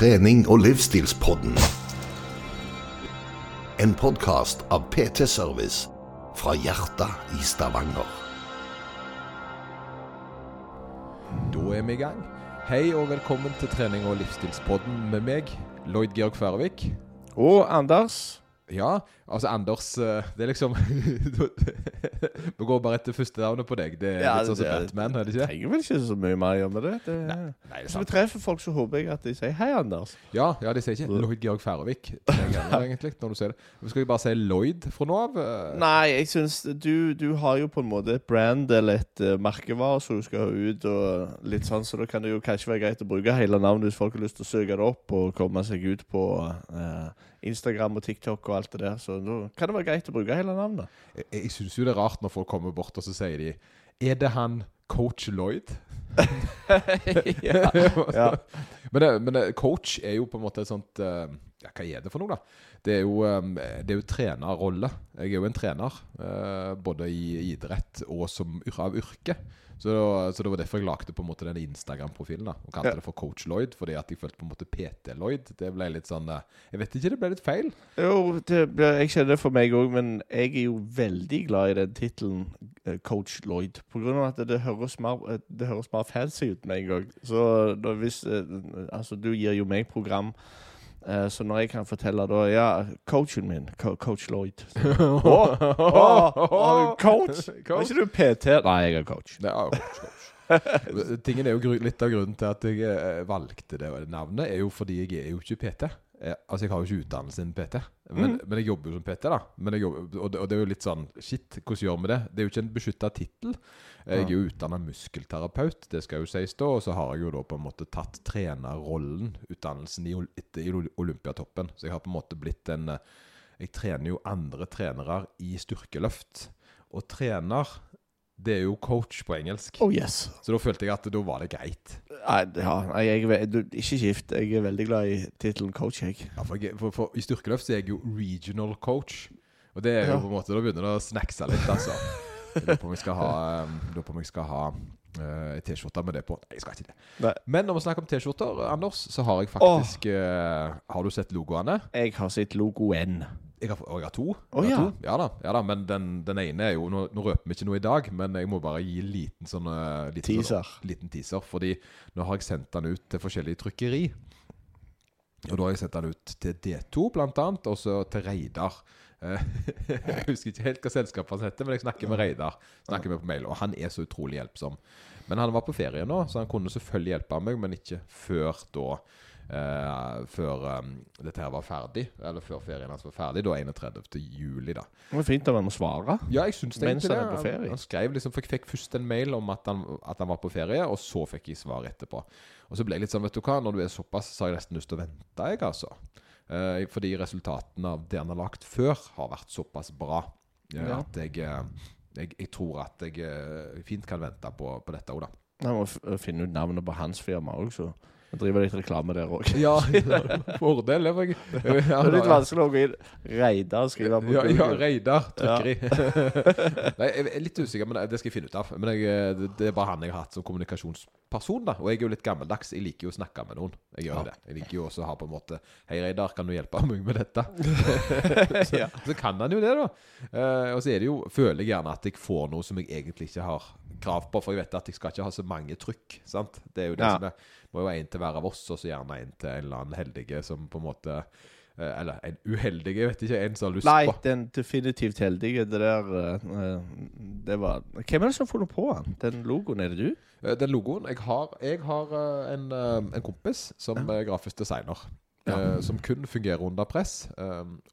trening- og livsstilspodden. En podkast av PT Service fra hjertet i Stavanger. Da er vi i gang. Hei og velkommen til trening- og livsstilspodden med meg, Lloyd Georg Færøvik. Og Anders. Ja, altså Anders eh, Det er liksom Vi går bare etter første navnet på deg. Det er Ja, litt sånn som så Batman, er det ikke? Trenger vel ikke så mye mer å gjøre med det. det Nei, det er Hvis vi treffer folk, så håper jeg at de sier 'hei, Anders'. Ja, ja, de sier ikke Lloyd Georg Færøvik egentlig, når du sier det. Vi skal vi bare si Lloyd fra nå av. eh. Nei, jeg syns du, du har jo på en måte et brand eller et uh, merkevare som du skal ha ut, og litt sånn, så da kan det jo kanskje være greit å bruke hele navnet hvis folk har lyst til å søke det opp og komme seg ut på uh, Instagram og TikTok og alt det der. Så da kan det være greit å bruke hele navnet. Jeg, jeg syns jo det er rart når folk kommer bort og så sier de Er det han coach Lloyd? ja. Ja. men, det, men det, coach er jo på en måte et sånt eh, Ja, hva er det for noe, da? Det er jo, um, det er jo trenerrolle. Jeg er jo en trener, eh, både i idrett og som av yrke. Så, så det var derfor jeg lagde på en måte den Instagram-profilen da og kalte Ja. det for Coach Lloyd. Fordi at jeg følte på en måte PT Lloyd. Det ble litt sånn eh, Jeg vet ikke, det ble litt feil. Jo, det, blir- jeg kjenner det for meg òg, men jeg er jo veldig glad i den tittelen eh, Coach Lloyd. På grunn av at det høres mer, det høres mer fancy ut med en gang. Så da hvis Altså, du gir jo meg program. Eh, Så når jeg kan fortelle da Ja, coachen min, co coach Lloyd. Å, oh, oh, oh, coach? Er ikke du PT? Nei, jeg er coach. Er coach, coach. Tingen er jo Litt av grunnen til at jeg eh, valgte det navnet, er jo fordi jeg er jo ikke PT. Jeg, altså Jeg har jo ikke utdannelse innen PT, men, men jeg jobber jo som PT. da jobber, og, det, og det er jo litt sånn Shit, hvordan gjør vi det? Det er jo ikke en beskytta tittel. Jeg er jo utdanna muskelterapeut, det skal jo sies da. Og så har jeg jo da på en måte tatt trenerrollen, utdannelsen i, etter, Olympiatoppen. Så jeg har på en måte blitt en eh, Jeg trener jo andre trenere i styrkeløft. Og trener, det er jo coach på engelsk. Oh yes. Så da følte jeg at da var det greit. Nei, ja, jeg, er du, ikke skift. Jeg er veldig glad i tittelen coach, jeg. Ja, for, jeg- for, for I styrkeløft så er jeg jo regional coach. Og det er jo Ja. på en måte Da begynner det å snackse litt, altså. Jeg lurer på om jeg skal ha um, jeg skal ha uh, T-skjorte med det på. Nei, jeg skal ikke det. Nei. Men når vi snakker om T-skjorter, Anders, så har jeg faktisk uh, Har du sett logoene? Jeg har sett logoen. Jeg har, jeg har to. Å, Jeg har ja. to. ja da, ja da, men den, den ene er jo Nå, nå røper vi ikke noe i dag, men jeg må bare gi en liten sånn uh, liten, Teaser. Sånn, liten teaser. Fordi nå har jeg sendt den ut til forskjellige trykkeri. Og da har jeg sendt den ut til D2 blant annet, og så til Reidar. Eh, jeg husker ikke helt hva selskapet hans heter, men jeg snakker med Reidar. Snakker med på mail, Og han er så utrolig hjelpsom. Men han var på ferie nå, så han kunne selvfølgelig hjelpe meg, men ikke før da Uh, Før um, dette her var ferdig. Eller før ferien hans var ferdig, da 31. juli, da. Det var fint av ham å svare. Ja, jeg synes det Mens han er på ferie. Han, han skrev liksom, for Jeg fikk først en mail om at han, at han var på ferie, og så fikk jeg svar etterpå. Og så ble jeg litt sånn, vet du hva, når du er såpass, så har jeg nesten lyst til å vente, jeg, altså. Eh, fordi resultatene av det han har lagt før, har vært såpass bra eh, Ja. at jeg, eh, jeg, jeg tror at jeg eh, fint kan vente på, på dette òg, da. Jeg må f finne ut navnet på hans firma òg, så jeg driver litt reklame der òg. Ja, fordel. Det ja, Det er litt vanskelig å gå inn Reidar skriver skrive på Ja, ja. Reidar trykkeri. Nei, jeg er litt usikker, men det skal jeg finne ut av. Men jeg, det- er bare han jeg har hatt som kommunikasjonsperson. da Og jeg er jo litt gammeldags. Jeg liker jo å snakke med noen. Jeg gjør jo det. Jeg liker jo også å ha på en måte Hei, Reidar, kan du hjelpe meg med dette? så, så kan han jo det, da. Uh, og så er det jo Føler jeg gjerne at jeg får noe som jeg egentlig ikke har krav på. For jeg vet at jeg skal ikke ha så mange trykk. Sant? Det er jo det Ja. som er Må jo være en til hver av oss, og så gjerne en til en eller annen heldige som på en måte eh, Eller en uheldig, jeg vet ikke. En som har lyst Nei, på den definitivt heldige. Det der eh, Det var Hvem er det som har funnet på den? Den logoen, er det du? Eh, Den logoen Jeg har, jeg har eh, en, eh, en kompis som er grafisk designer. Ja. som kun fungerer under press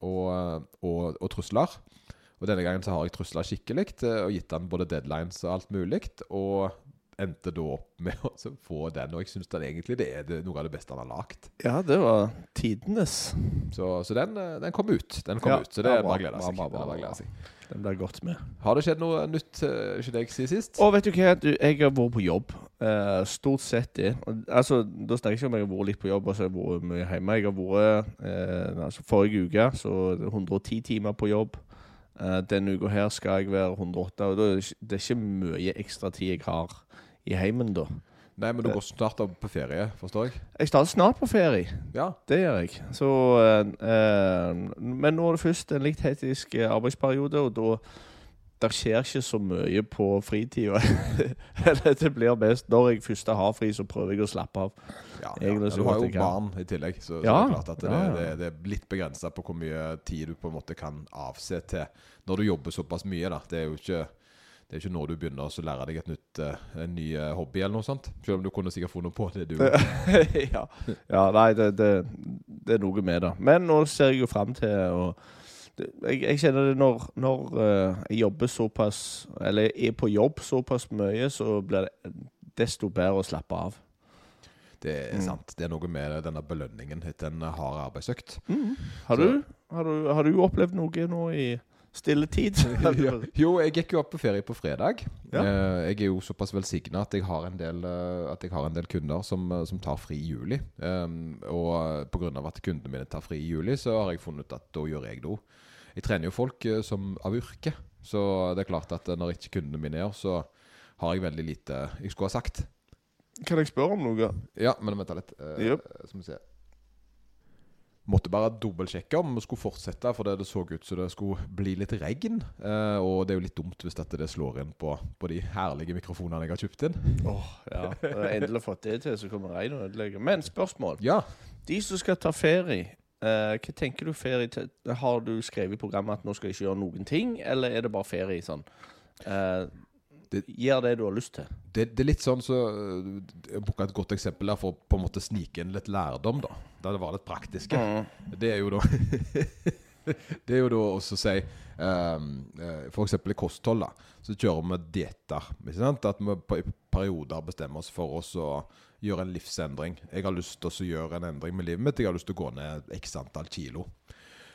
og, og, og trusler. Og denne gangen så har jeg trusla skikkelig og gitt han både deadlines og alt mulig. Og endte da opp med å få den. Og jeg syns egentlig det er noe av det beste han har lagd. Ja, det var tidenes. Så, så den, den kom ut. Den kom Ja, ut, Så det er bare å glede seg. Å. Den blir godt med. Har det skjedd noe nytt eh, siden jeg siden sist? Og vet du hva, du, jeg har vært på jobb. Uh, stort sett det. Altså, Da snakker jeg ikke om jeg har vært litt på jobb og så har jeg vært mye hjemme. Jeg har vært uh, altså Forrige uke så 110 timer på jobb. Uh, denne uka her skal jeg være 108. Og det er ikke mye ekstra tid jeg har i heimen, da. Nei, men du går snart på ferie, forstår jeg? Jeg starter snart på ferie. Ja. Det gjør jeg. Så eh, eh, Men nå er det først en litt hektisk eh, arbeidsperiode, og da det skjer ikke så mye på fritida. det blir best når jeg først har fri, så prøver jeg å slappe av. Ja, ja. Egentlig Du har jo barn i tillegg, så, så Ja, det er klart at det, det, det er litt begrensa på hvor mye tid du på en måte kan avse til når du jobber såpass mye. da Det er jo ikke det er ikke nå du begynner å lære deg et nytt, eh, en ny eh, hobby eller noe sånt. Selv om du kunne sikkert funnet på det, du. ja. ja, nei, det, det, det er noe med det. Men nå ser jeg jo fram til å jeg, jeg kjenner det når, når eh, jeg jobber såpass Eller er på jobb såpass mye, så blir det desto bedre å slappe av. Det er Mm. sant. Det er noe med denne belønningen etter en hard arbeidsøkt. Har, du, har, du, har du opplevd noe nå i stilletid? Jo, jeg gikk jo opp på ferie på fredag. Ja. Eh, jeg er jo såpass velsigna at, jeg har en del, eh, at jeg har en del kunder som, eh, som tar fri i juli. Um, og pga. at kundene mine tar fri i juli, så har jeg funnet ut at da gjør jeg det òg. Jeg trener jo folk som av yrke, så det er klart at når ikke kundene mine gjør, så har jeg veldig lite jeg skulle ha sagt. Kan jeg spørre om noe? Ja, men vent litt. Uh, yep. Skal vi se. Måtte bare dobbeltsjekke om vi skulle fortsette, for det, det så ut som det skulle bli litt regn. Eh, og det er jo litt dumt hvis dette det slår inn på, på de herlige mikrofonene jeg har kjøpt inn. Åh, ja. Endelig fått det til, så kommer regn og ødelegger. Men spørsmål. Ja. De som skal ta ferie, eh, hva tenker du ferie til? Har du skrevet i programmet at nå skal jeg ikke gjøre noen ting, eller er det bare ferie sånn? Eh, Det- Gjør det du har lyst til. Det, det er litt sånn så øh, Jeg bruker et godt eksempel der for å på en måte snike inn litt lærdom, da. Der det var litt praktiske. Det er jo da Det er jo da å si um, For eksempel i kosthold, da. Så kjører vi dietter. At vi på, i perioder bestemmer oss for oss å gjøre en livsendring. Jeg har lyst til å gjøre en endring med livet mitt. Jeg har lyst til å gå ned x antall kilo.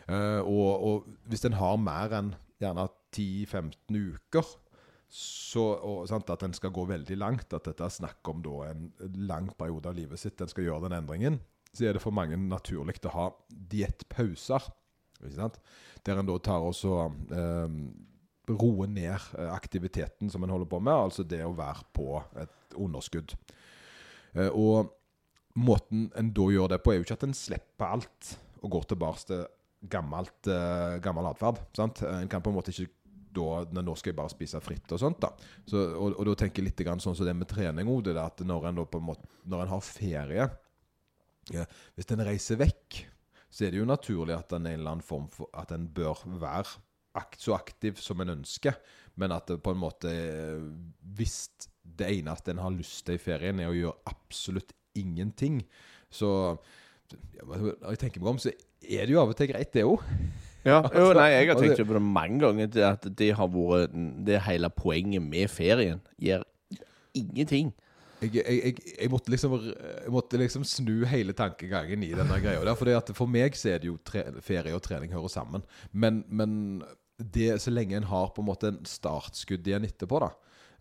Uh, og, og hvis en har mer enn gjerne 10-15 uker så, og, sant, At en skal gå veldig langt, at dette er snakk om da, en lang periode av livet sitt en skal gjøre den endringen, så er det for mange naturlig å ha diettpauser. Der en da tar også eh, roer ned eh, aktiviteten som en holder på med, altså det å være på et underskudd. Eh, og måten en da gjør det på, er jo ikke at en slipper alt og går tilbake til gammelt, eh, gammel atferd. En kan på en måte ikke da, nå skal jeg bare spise fritt og sånt. da. Så, og, og da tenker jeg litt grann sånn som det med trening òg. når en måte, når en har ferie ja, Hvis en reiser vekk, så er det jo naturlig at en, en eller annen form for, at en bør være akt, så aktiv som en ønsker, men at det på en måte Hvis det eneste en har lyst til i ferien, er å gjøre absolutt ingenting, så ja, Når jeg tenker meg om, så er det jo av og til greit, det òg. Ja, jo, nei, jeg har Altså- tenkt på det mange ganger, at det har vært det hele poenget med ferien. Gjør ingenting. Jeg, jeg, jeg, måtte liksom, jeg måtte liksom snu hele tankegangen i denne greia. der, fordi at For meg så er det jo tre, ferie og trening hører sammen. Men, men det, så lenge en har på en måte en startskudd igjen etterpå, da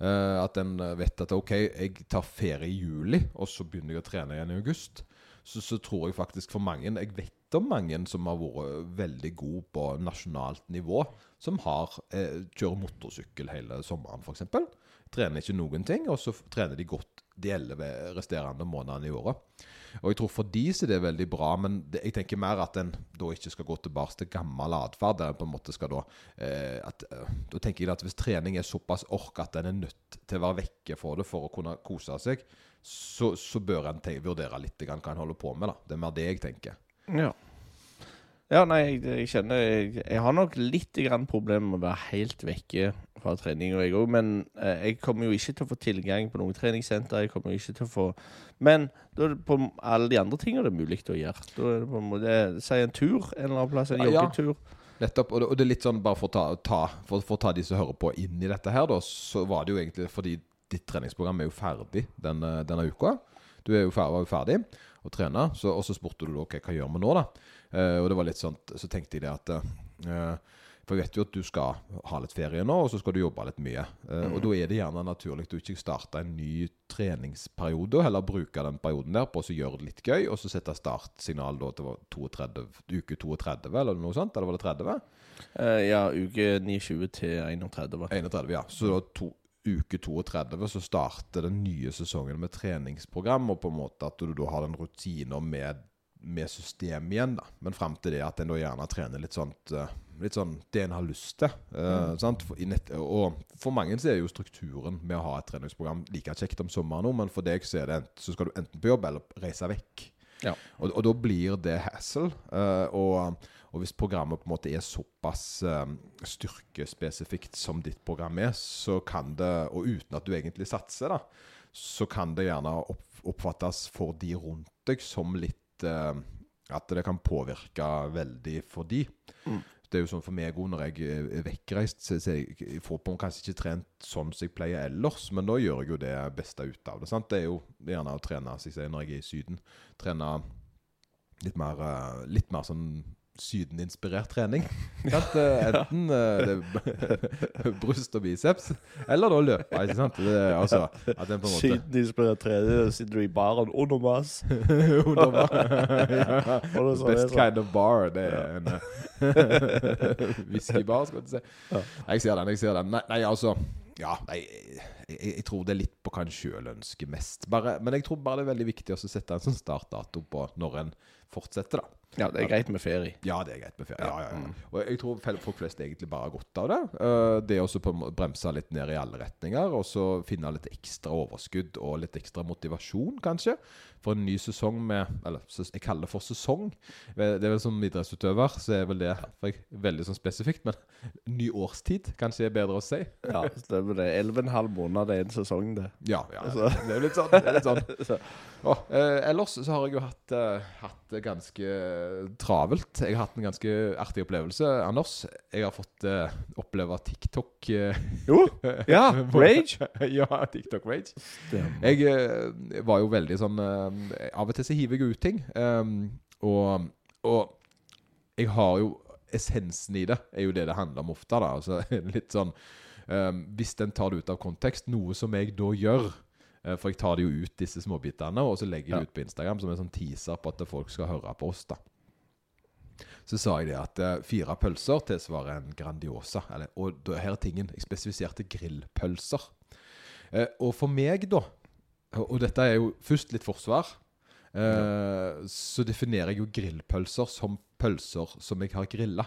eh, At en vet at OK, jeg tar ferie i juli, og så begynner jeg å trene igjen i august. Så, så tror jeg faktisk for mange Jeg vet om mange som har vært veldig gode på nasjonalt nivå, som har eh, kjører motorsykkel hele sommeren, f.eks. Trener ikke noen ting, og så trener de godt de elleve resterende månedene i året. Og jeg tror for de så er veldig bra, men det, jeg tenker mer at en da ikke skal gå tilbake til gammel atferd. Der en på en måte skal da eh, eh, Da tenker jeg at hvis trening er såpass ork at en er nødt til å være vekke for det for å kunne kose seg, så, så bør en vurdere litt hva en holder på med. da. Det er mer det jeg tenker. Ja. Ja, nei, jeg, jeg kjenner jeg, jeg har nok litt problemer med å være helt vekke fra trening, og jeg òg. Men eh, jeg kommer jo ikke til å få tilgang på noen treningssenter. Jeg kommer jo ikke til å få Men da er det på alle de andre tingene det er mulig å gjøre. Da er det på en måte Si en tur en eller annen plass. En Ja, ja. Nettopp. Og det, og det er litt sånn, bare for å ta, ta, for, for å ta de som hører på inn i dette her, da, så var det jo egentlig fordi ditt treningsprogram er jo ferdig denne, denne uka. Du er jo ferdig, var jo ferdig å trene, så, og så spurte du da ok, hva gjør vi nå, da? Eh, og det var litt sånn, så tenkte jeg det at eh, For jeg vet jo at du skal ha litt ferie nå, og så skal du jobbe litt mye. Eh, Og da er det gjerne naturlig å du ikke starter en ny treningsperiode, og heller bruker den perioden der på å gjøre det litt gøy, og så sette startsignal da til 32, uke 32, eller noe sånt? Eller var det 30? Uh, ja, uke 29 til 31. 31, ja. Så da to, uke 32 så starter den nye sesongen med treningsprogram, og på en måte at du da har den rutinen med, med system igjen. da Men fram til det at en da gjerne trener litt sånt eh, Litt sånn det en har lyst til. eh, sant? For, nett, og for mange så er jo strukturen med å ha et treningsprogram like kjekt om sommeren nå, men for deg så, er det så skal du enten på jobb eller reise vekk. Ja. Og, og da blir det hassle. Uh, og, og hvis programmet på en måte er såpass eh, styrkespesifikt som ditt program er, så kan det, og uten at du egentlig satser, da, så kan det gjerne opp, oppfattes for de rundt deg som litt At det kan påvirke veldig for de. Mm. Det er jo sånn for meg òg, når jeg er vekkreist, så, jeg får på kanskje ikke trent sånn som jeg pleier ellers, men da gjør jeg jo det beste ut av det. sant? Det er jo gjerne å trene, som jeg sier, når jeg er i Syden. Trene litt mer, eh, litt mer sånn Syden-inspirert trening. At, uh, Enten uh, bryst og biceps, eller da løpe. Ikke sant? Det altså, at en på en måte Syden-inspirert trening, sitter du i baren under mas. Under bar. ja. Sånn, Best sånn. kind of bar. Det er en uh, whiskybar, skal du si. Ja. Nei, Jeg ser den. jeg ser den Nei, nei altså Ja, jeg, jeg, jeg tror det er litt på hva en sjøl ønsker mest. Bare, men jeg tror bare det er veldig viktig å sette en sånn startdato på når en fortsetter, da. Ja, det er greit med ferie. Ja, det er greit med ferie. Ja, ja, Mm. ja. Og jeg tror folk flest egentlig bare har godt av det. Eh, det å også på en bremse litt ned i alle retninger, og så finne litt ekstra overskudd og litt ekstra motivasjon, kanskje, for en ny sesong med Eller jeg kaller det for sesong. Det er vel som idrettsutøver, så er vel det jeg, veldig sånn spesifikt, men ny årstid kanskje er bedre å si. Ja, stemmer det. Elleve og en halv måned, er en sesong, det. Ja, ja Altså. det er litt sånn. Er litt sånn. Og, eh, ellers så har jeg jo hatt, eh, hatt det ganske travelt. Jeg har hatt en ganske artig opplevelse, Anders. Jeg har fått eh, oppleve TikTok. Eh, Jo, ja, Rage. ja, TikTok Rage. Jeg eh, var jo veldig sånn eh, Av og til så hiver jeg ut ting. ehm, og, og jeg har jo Essensen i det er jo det det handler om ofte. da Altså litt sånn ehm, Hvis den tar det ut av kontekst, noe som jeg da gjør eh, For jeg tar det jo ut, disse småbitene, og så legger jeg det ut på Instagram som en sånn teaser på at folk skal høre på oss. da så sa jeg det at eh, fire pølser tilsvarer en Grandiosa. Eller, og her er tingen. Jeg spesifiserte grillpølser. Eh, og for meg, da Og dette er jo først litt forsvar. eh, Så definerer jeg jo grillpølser som pølser som jeg har grilla.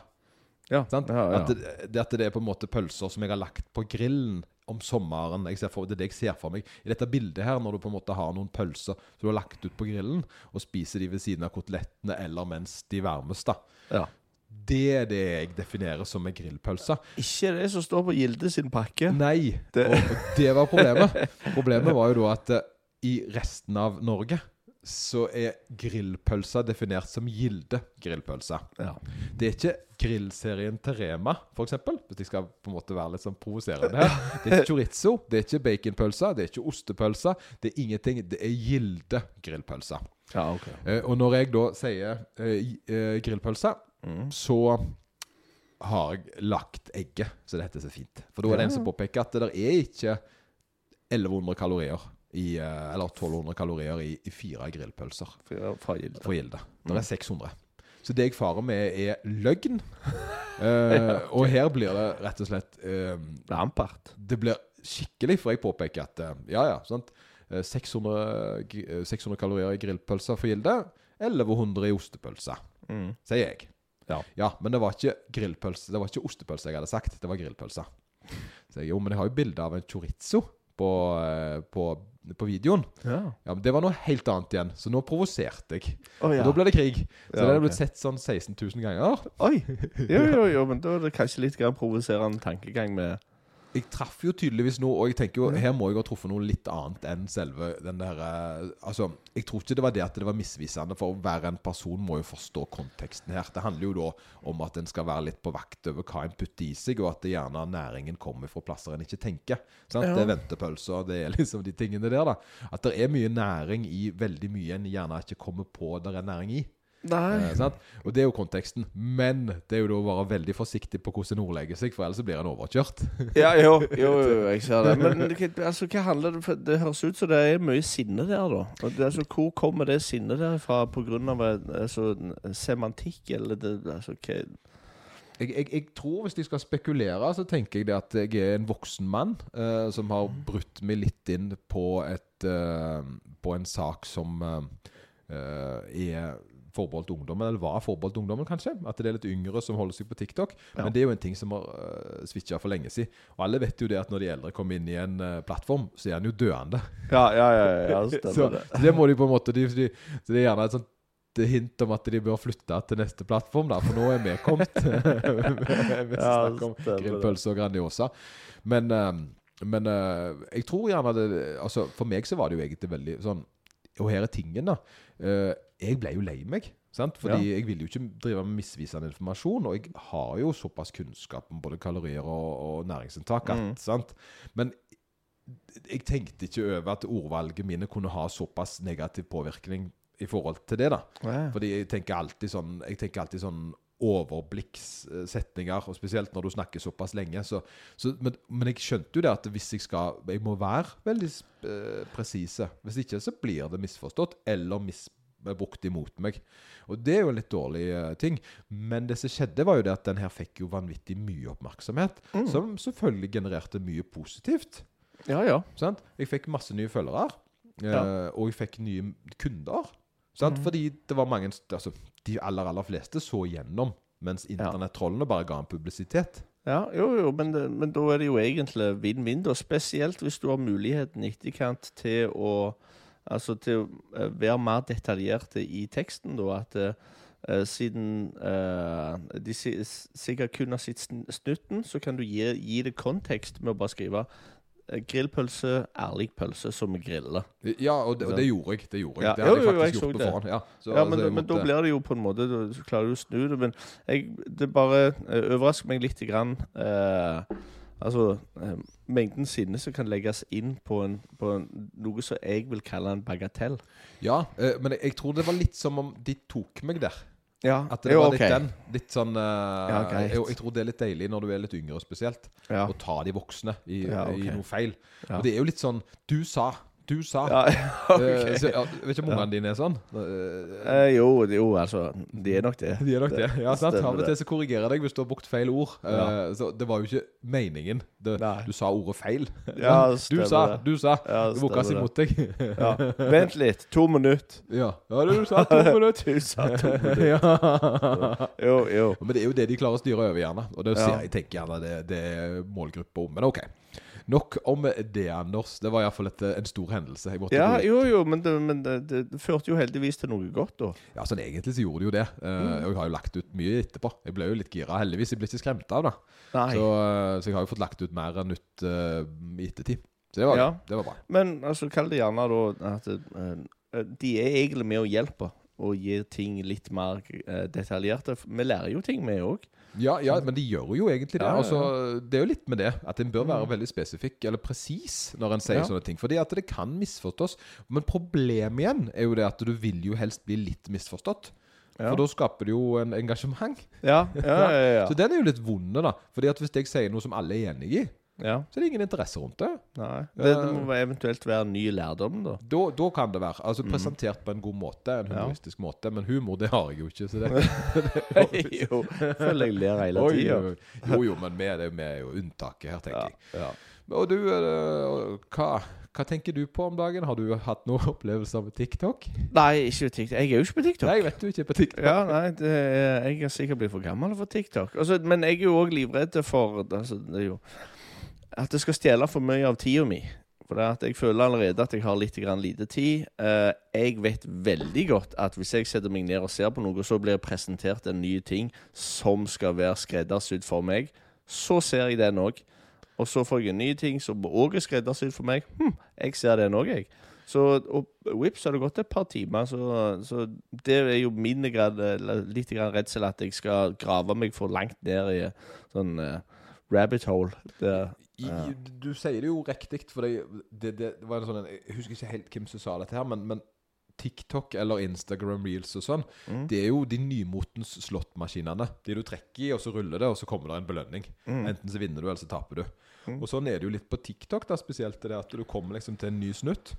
Ja, ja, ja. At, det, det at det er på en måte pølser som jeg har lagt på grillen om sommeren. For, det er det jeg ser for meg i dette bildet her, når du på en måte har noen pølser som du har lagt ut på grillen, og spiser de ved siden av kotelettene eller mens de varmes. da ja. Det er det jeg definerer som en grillpølse. Ikke det som står på Gilde sin pakke. Nei, Det- og og det var problemet. Problemet var jo da at eh, i resten av Norge så er grillpølsa definert som Gilde grillpølse. Ja. Det er ikke grillserien til Rema, eksempel, hvis jeg skal på en måte være litt sånn provoserende her. Det er ikke chorizo, det er ikke baconpølse, det er ikke ostepølse. Det er ingenting. Det er Gilde grillpølse. ja, okay. Eh, og når jeg da sier eh, eh, grillpølse, Mm. så har jeg lagt egget, så det heter så fint. For da er det en som påpeker at det der er ikke 1100 kalorier i, eh, eller 1200 kalorier i, i fire grillpølser Fra- Fra Gilde. for Gilde. Det er 600. Så det jeg farer med, er løgn. uh, og her blir det rett og slett uh, Det er ampert. Det blir skikkelig, for jeg påpeker at uh, ja, ja, sant. Eh, 600, eh, 600 kalorier i grillpølser for Gilde. 1100 i ostepølse, Mm. sier jeg. Ja. men det var ikke grillpølse Det var ikke ostepølse jeg hadde sagt, det var grillpølse. Så jeg, jo, men jeg har jo bilde av en chorizo på, eh, på, på videoen. Ja. Ja, men Det var noe helt annet igjen, så nå provoserte jeg. Å Og. Da ble det krig. Så Ja, det ok. blitt sett sånn 16 000 ganger. Oi! Jo, jo, jo, men da er det kanskje litt provoserende tankegang med Jeg traff jo tydeligvis noe, og jeg tenker jo her må jeg ha truffet noe litt annet enn selve den der eh, Altså, jeg tror ikke det var det at det var misvisende, for hver en person må jo forstå konteksten her. Det handler jo da om at en skal være litt på vakt over hva en putter i seg, og at det gjerne næringen kommer fra plasser en ikke tenker. Sant? Ja. Det er ventepølser, det er liksom de tingene der, da. At det er mye næring i veldig mye en gjerne ikke kommer på der er næring i. Nei. Eh? Og det er jo konteksten. Men det er jo da å være veldig forsiktig på hvordan en ordlegger seg, for ellers blir en overkjørt. Ja, jo, jo, jo, jeg ser det. Men altså, hva handler det Det høres ut som det er mye sinne der, da. Altså, hvor kommer det sinnet derfra? På grunn av altså, semantikk, eller det, altså, hva jeg, jeg, jeg tror hvis jeg skal spekulere, så tenker jeg det at jeg er en voksen mann eh, som har brutt meg litt inn på et eh, På en sak som eh, er forbeholdt ungdommen, eller var forbeholdt ungdommen, kanskje. At det er litt yngre som holder seg på TikTok. Ja. Men det er jo en ting som har uh, switcha for lenge siden. Og alle vet jo det at når de eldre kommer inn i en uh, plattform, så er han jo døende. Ja, ja, ja, ja, ja Så, stemmer det. så det må de på en måte de, de, Så det er gjerne et sånt hint om at de bør flytte til neste plattform, da, for nå er vi kommet. vi Ja, snakker om stemmer grillpølse og Grandiosa. Men, eh, men eh, jeg tror gjerne det Altså, for meg så var det jo egentlig veldig sånn Og her er tingen, da. Eh, jeg ble jo lei meg. Sant? Fordi jeg vil jo ikke drive med misvisende informasjon, og jeg har jo såpass kunnskap om både kalorier og, og næringsinntak at, Mm. sant? Men jeg tenkte ikke over at ordvalget mine kunne ha såpass negativ påvirkning i forhold til det. da. Ja. Fordi jeg tenker alltid sånn Jeg tenker alltid sånn overblikkssetninger, og spesielt når du snakker såpass lenge. Så, så, men, men jeg skjønte jo det at hvis jeg skal Jeg må være veldig eh, presise. Hvis ikke så blir det misforstått eller misbrukt imot meg. Og det er jo en litt dårlig eh, ting. Men det som skjedde, var jo det at den her fikk jo vanvittig mye oppmerksomhet. Mm. Som selvfølgelig genererte mye positivt. ja, ja. Sant? Jeg fikk masse nye følgere, eh, Ja. og jeg fikk nye kunder. Sant? Mm. Fordi det var mange altså, De aller, aller fleste så gjennom, mens internettrollene bare ga en publisitet. Ja, jo, jo, men, det, men da er det jo egentlig vinn-vinn, da. Spesielt hvis du har muligheten i etterkant til å Altså til å eh, være mer detaljerte i teksten, da. At uh, siden uh, de sikkert kun har sett snutten, så kan du gi, gi det kontekst med å bare skrive grillpølse, ærlig pølse, som griller. Ja, og det, og det gjorde jeg. Det gjorde jeg. Ja, det hadde jo, jeg faktisk jeg gjort på forhånd. Ja, så, Ja, men, så jeg men da blir det jo på en måte så klarer du å snu det. Men jeg, det bare eh, overrasker meg litt grann, eh, Altså eh, mengden sinne som kan legges inn på, en, på en, noe som jeg vil kalle en bagatell. Ja, eh, men jeg, jeg tror det var litt som om de tok meg der. Ja, At det jo, var litt litt den. Litt sånn eh, Ja, jeg, jeg tror det er litt deilig når du er litt yngre spesielt, å ta de voksne i, Ja, ok. i noe feil. Og det er jo litt sånn Du sa, du sa. Ja, okay. så, ja, vet ikke om ungene dine er sånn? Eh, Eh, jo, jo, altså De er nok det. De er nok det. Ja, sant? Av og til så korrigerer jeg deg hvis du har brukt feil ord. Eh, Ja. så det var jo ikke meningen. Det, du sa ordet feil. Ja, du sa, det. du sa. Ja, Det seg mot deg. Ja. Vent litt. To minutter. ja. ja, du sa to minutter. Du sa to minutter. ja. Jo, jo. Men det er jo det de klarer å styre over, gjerne. Og det ser jeg tenker gjerne det, det er målgruppa om. Men OK. Nok om det, Anders. Det var iallfall en stor hendelse. Ja, jo, jo, men, det, men det, det, førte jo heldigvis til noe godt, da. Ja, sånn egentlig så gjorde det jo det. Mm. Og jeg har jo lagt ut mye etterpå. Jeg ble jo litt gira. Heldigvis jeg ble ikke skremt av det. Så, eh, så jeg har jo fått lagt ut mer enn nytt eh, i ettertid. Så det var, Ja. det var bra. Men altså, kall det gjerne da at uh, de er egentlig med å hjelpe og gir ting litt mer detaljerte. Vi lærer jo ting, vi òg. Ja, ja, men de gjør jo egentlig det. Ja, ja. Altså, det er jo litt med det at en bør være Mm. veldig spesifikk eller presis når en sier sånne ting. Fordi at det kan misforstås. Men problemet igjen er jo det at du vil jo helst bli litt misforstått. For da skaper det jo en engasjement. Ja, ja, ja. ja, Så den er jo litt vond, da. Fordi at hvis jeg sier noe som alle er enig i, ja. så er ingen interesse rundt det. Nei. Det, det må eventuelt være ny lærdom, da. Da, da kan det være. Altså Presentert på en god måte, en humoristisk Ja. måte. Men humor, det har jeg jo ikke. Så det, jo, føler jeg ler hele tida. Jo, jo, men vi er, er jo unntaket her, tenker Ja, jeg. ja. Og du, eh, hva, hva tenker du på om dagen? Har du hatt noen opplevelser med TikTok? Nei, ikke TikTok. Jeg er jo ikke på TikTok. Nei, jeg vet du ikke på TikTok. Ja, nei, det er, jeg er sikkert blitt for gammel for TikTok. Altså, men jeg er jo òg livredd for altså, det er jo, at det skal stjele for mye av tida mi. For det at jeg føler allerede at jeg har litt grann lite tid. Eh, jeg vet veldig godt at hvis jeg setter meg ned og ser på noe, så blir jeg presentert en ny ting som skal være skreddersydd for meg. Så ser jeg den òg. Og så får jeg en ny ting som òg er skreddersydd for meg. Hm, jeg ser den òg, jeg. Så og vips har det gått et par timer, så, så det er jo min grad, litt grann redsel at jeg skal grave meg for langt ned i sånn eh, rabbit hole. Det, I, Ja. Du sier det jo riktig, for det, det, det var en sånn Jeg husker ikke helt hvem som sa dette her, men, men TikTok eller Instagram Reels og sånn, Mm. det er jo de nymotens slåttmaskinene. De du trekker i, og så ruller det, og så kommer det en belønning. Mm. Enten så vinner du, eller så taper du. Mm. Og sånn er det jo litt på TikTok, da, spesielt det at du kommer liksom til en ny snutt.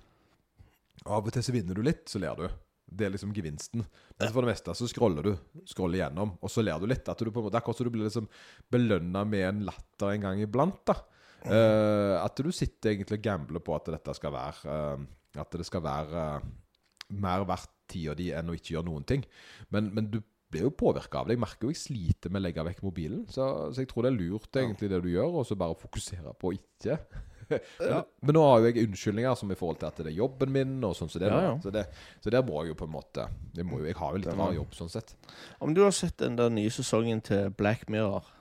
Av og til så vinner du litt, så ler du. Det er liksom gevinsten. Men for det meste så scroller du scroller gjennom, og så ler du litt. At du på en måte, Akkurat som du blir liksom belønna med en latter en gang iblant. da Eh, At du sitter egentlig og gambler på at dette skal være uh, At det skal være uh, mer verdt tida di enn å ikke gjøre noen ting. Men, men du blir jo påvirka av det. Jeg merker jo jeg sliter med å legge vekk mobilen. Så, så jeg tror det er lurt egentlig det du gjør, og så bare fokusere på å ikke. men, men nå har jo jeg unnskyldninger som i forhold til at det er jobben min, og sånn som det, Ja, ja. Så, det så der må jeg jo på en måte Jeg, må jo, Jeg har jo litt rar jobb sånn sett. Om du har sett den der nye sesongen til Black Mirror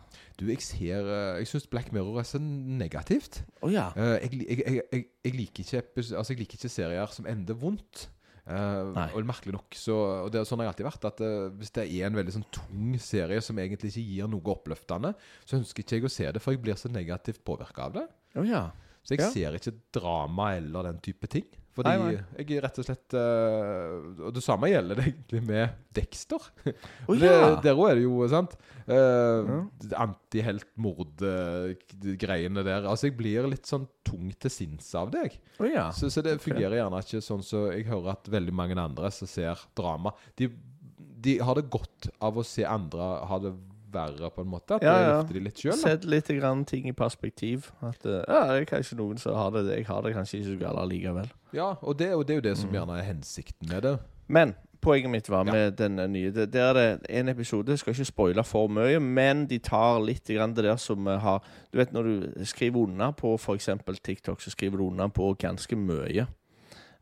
Du, jeg ser eh, Jeg syns Black Mirror er så negativt. Å ja. Eh, jeg, jeg, jeg, jeg, liker ikke, altså, jeg liker ikke serier som ender vondt. Uh, og merkelig nok så Og det, er sånn har jeg alltid vært. At uh, Hvis det er en veldig sånn tung serie som egentlig ikke gir noe oppløftende, så ønsker ikke jeg å se det, for jeg blir så negativt påvirka av det. Å ja. Så jeg Ja. ser ikke drama eller den type ting. Fordi Nei, nei. jeg er rett og slett uh, Og det samme gjelder det egentlig med Dexter. Oh, det, ja. Der òg er det jo, sant uh, Ja. Antihelt-mord-greiene der. Altså, jeg blir litt sånn tung til sinns av det, jeg. Å ja. Så, så det fungerer gjerne ikke sånn så jeg hører at veldig mange andre som ser drama De, de har det godt av å se andre ha det verre, på en måte. At Ja, ja. løfter de litt sjøl. Sett litt grann ting i perspektiv. At eh, ja, det er kanskje noen som har det Jeg har det kanskje ikke så galt allikevel. Ja, og det, og det er jo det som Mm. gjerne er hensikten med det. Men poenget mitt var Ja. med den nye det, er det en episode, jeg skal ikke spoile for mye, men de tar litt grann det der som eh, har Du vet når du skriver unna på f.eks. TikTok, så skriver du unna på ganske mye.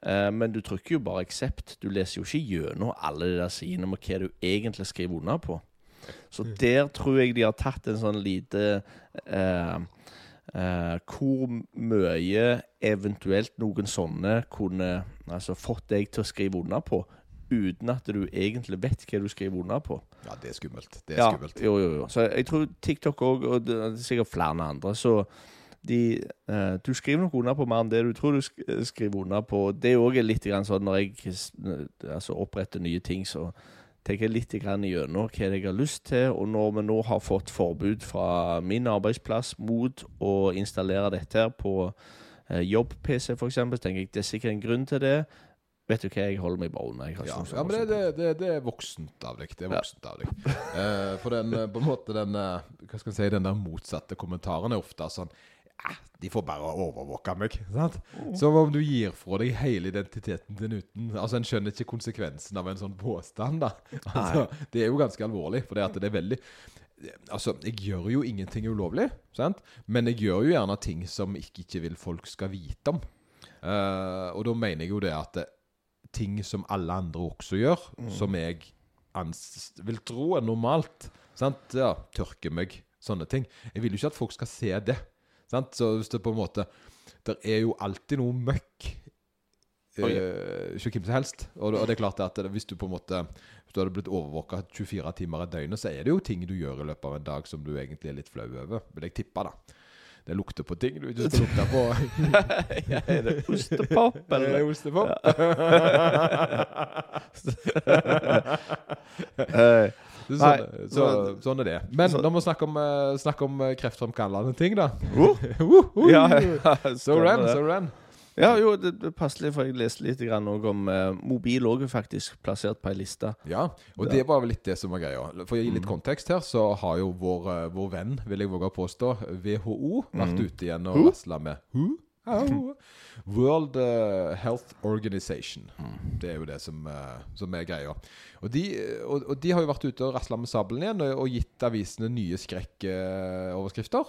Eh, men du trykker jo bare 'accept'. Du leser jo ikke gjennom alle de der sidene med hva du egentlig skriver unna på. Så der tror jeg de har tatt en sånn lite eh, eh, Hvor mye eventuelt noen sånne kunne altså, fått deg til å skrive under på, uten at du egentlig vet hva du skriver under på. Ja, det er skummelt. Det er Ja, skummelt. jo, jo, jo. Så jeg tror TikTok òg, og det er sikkert flere andre, så de, eh, du skriver nok under på mer enn det du tror du sk skriver under på. Det er òg litt grann sånn når jeg altså, oppretter nye ting, så tenker jeg litt gjennom hva jeg har lyst til. Og når vi nå har fått forbud fra min arbeidsplass mot å installere dette her på eh, jobb-PC, f.eks., tenker jeg det er sikkert en grunn til det. Vet du hva, jeg holder meg bare unna. Ja, ja, men det, det, det, er voksent av deg. Det er voksent av deg. Eh, for den, eh, på en måte den Hva skal jeg si, den der motsatte kommentaren er ofte sånn ja, De får bare overvåke meg. sant? Som om du gir fra deg hele identiteten din uten Altså, En skjønner ikke konsekvensen av en sånn påstand. da. Altså, Det er jo ganske alvorlig, for det, at det er veldig Altså, jeg gjør jo ingenting ulovlig, sant? men jeg gjør jo gjerne ting som jeg ikke vil folk skal vite om. Uh, og da mener jeg jo det at det, ting som alle andre også gjør, som jeg vil tro er normalt. Sant? Ja, tørke meg, sånne ting. Jeg vil jo ikke at folk skal se det. Sant? Så hvis det på en måte Det er jo alltid noe møkk hos eh, hvem som helst. Og, og det er klart at hvis du på en måte Hvis du hadde blitt overvåka 24 timer i døgnet, så er det jo ting du gjør i løpet av en dag som du egentlig er litt flau over. Vil jeg tippe, da. Det lukter på ting du ikke skal lukte på. ja, er det ostepop, eller? Eh, Ostepop. Så, sånn, så, sånn er det. Men Så- må vi snakke om, uh, om eh, kreftfremkallende ting, da Uh, uh, uh. ja, ja, So run, ran, so ran. Ja, jo, det, er passelig, for jeg leste litt grann om eh, mobil òg faktisk plassert på ei liste. Ja, og det var vel litt det som var greia. For å gi Mm. litt kontekst her, så har jo vår, eh, vår venn, vil jeg våge å påstå, WHO, vært Mm. ute igjen og rasla med Who? Au. World eh, Health Organization. Mm. Det er jo det som, eh, som er greia. Og de, og, og de har jo vært ute og rasla med sabelen igjen og, og gitt avisene nye skrekkoverskrifter.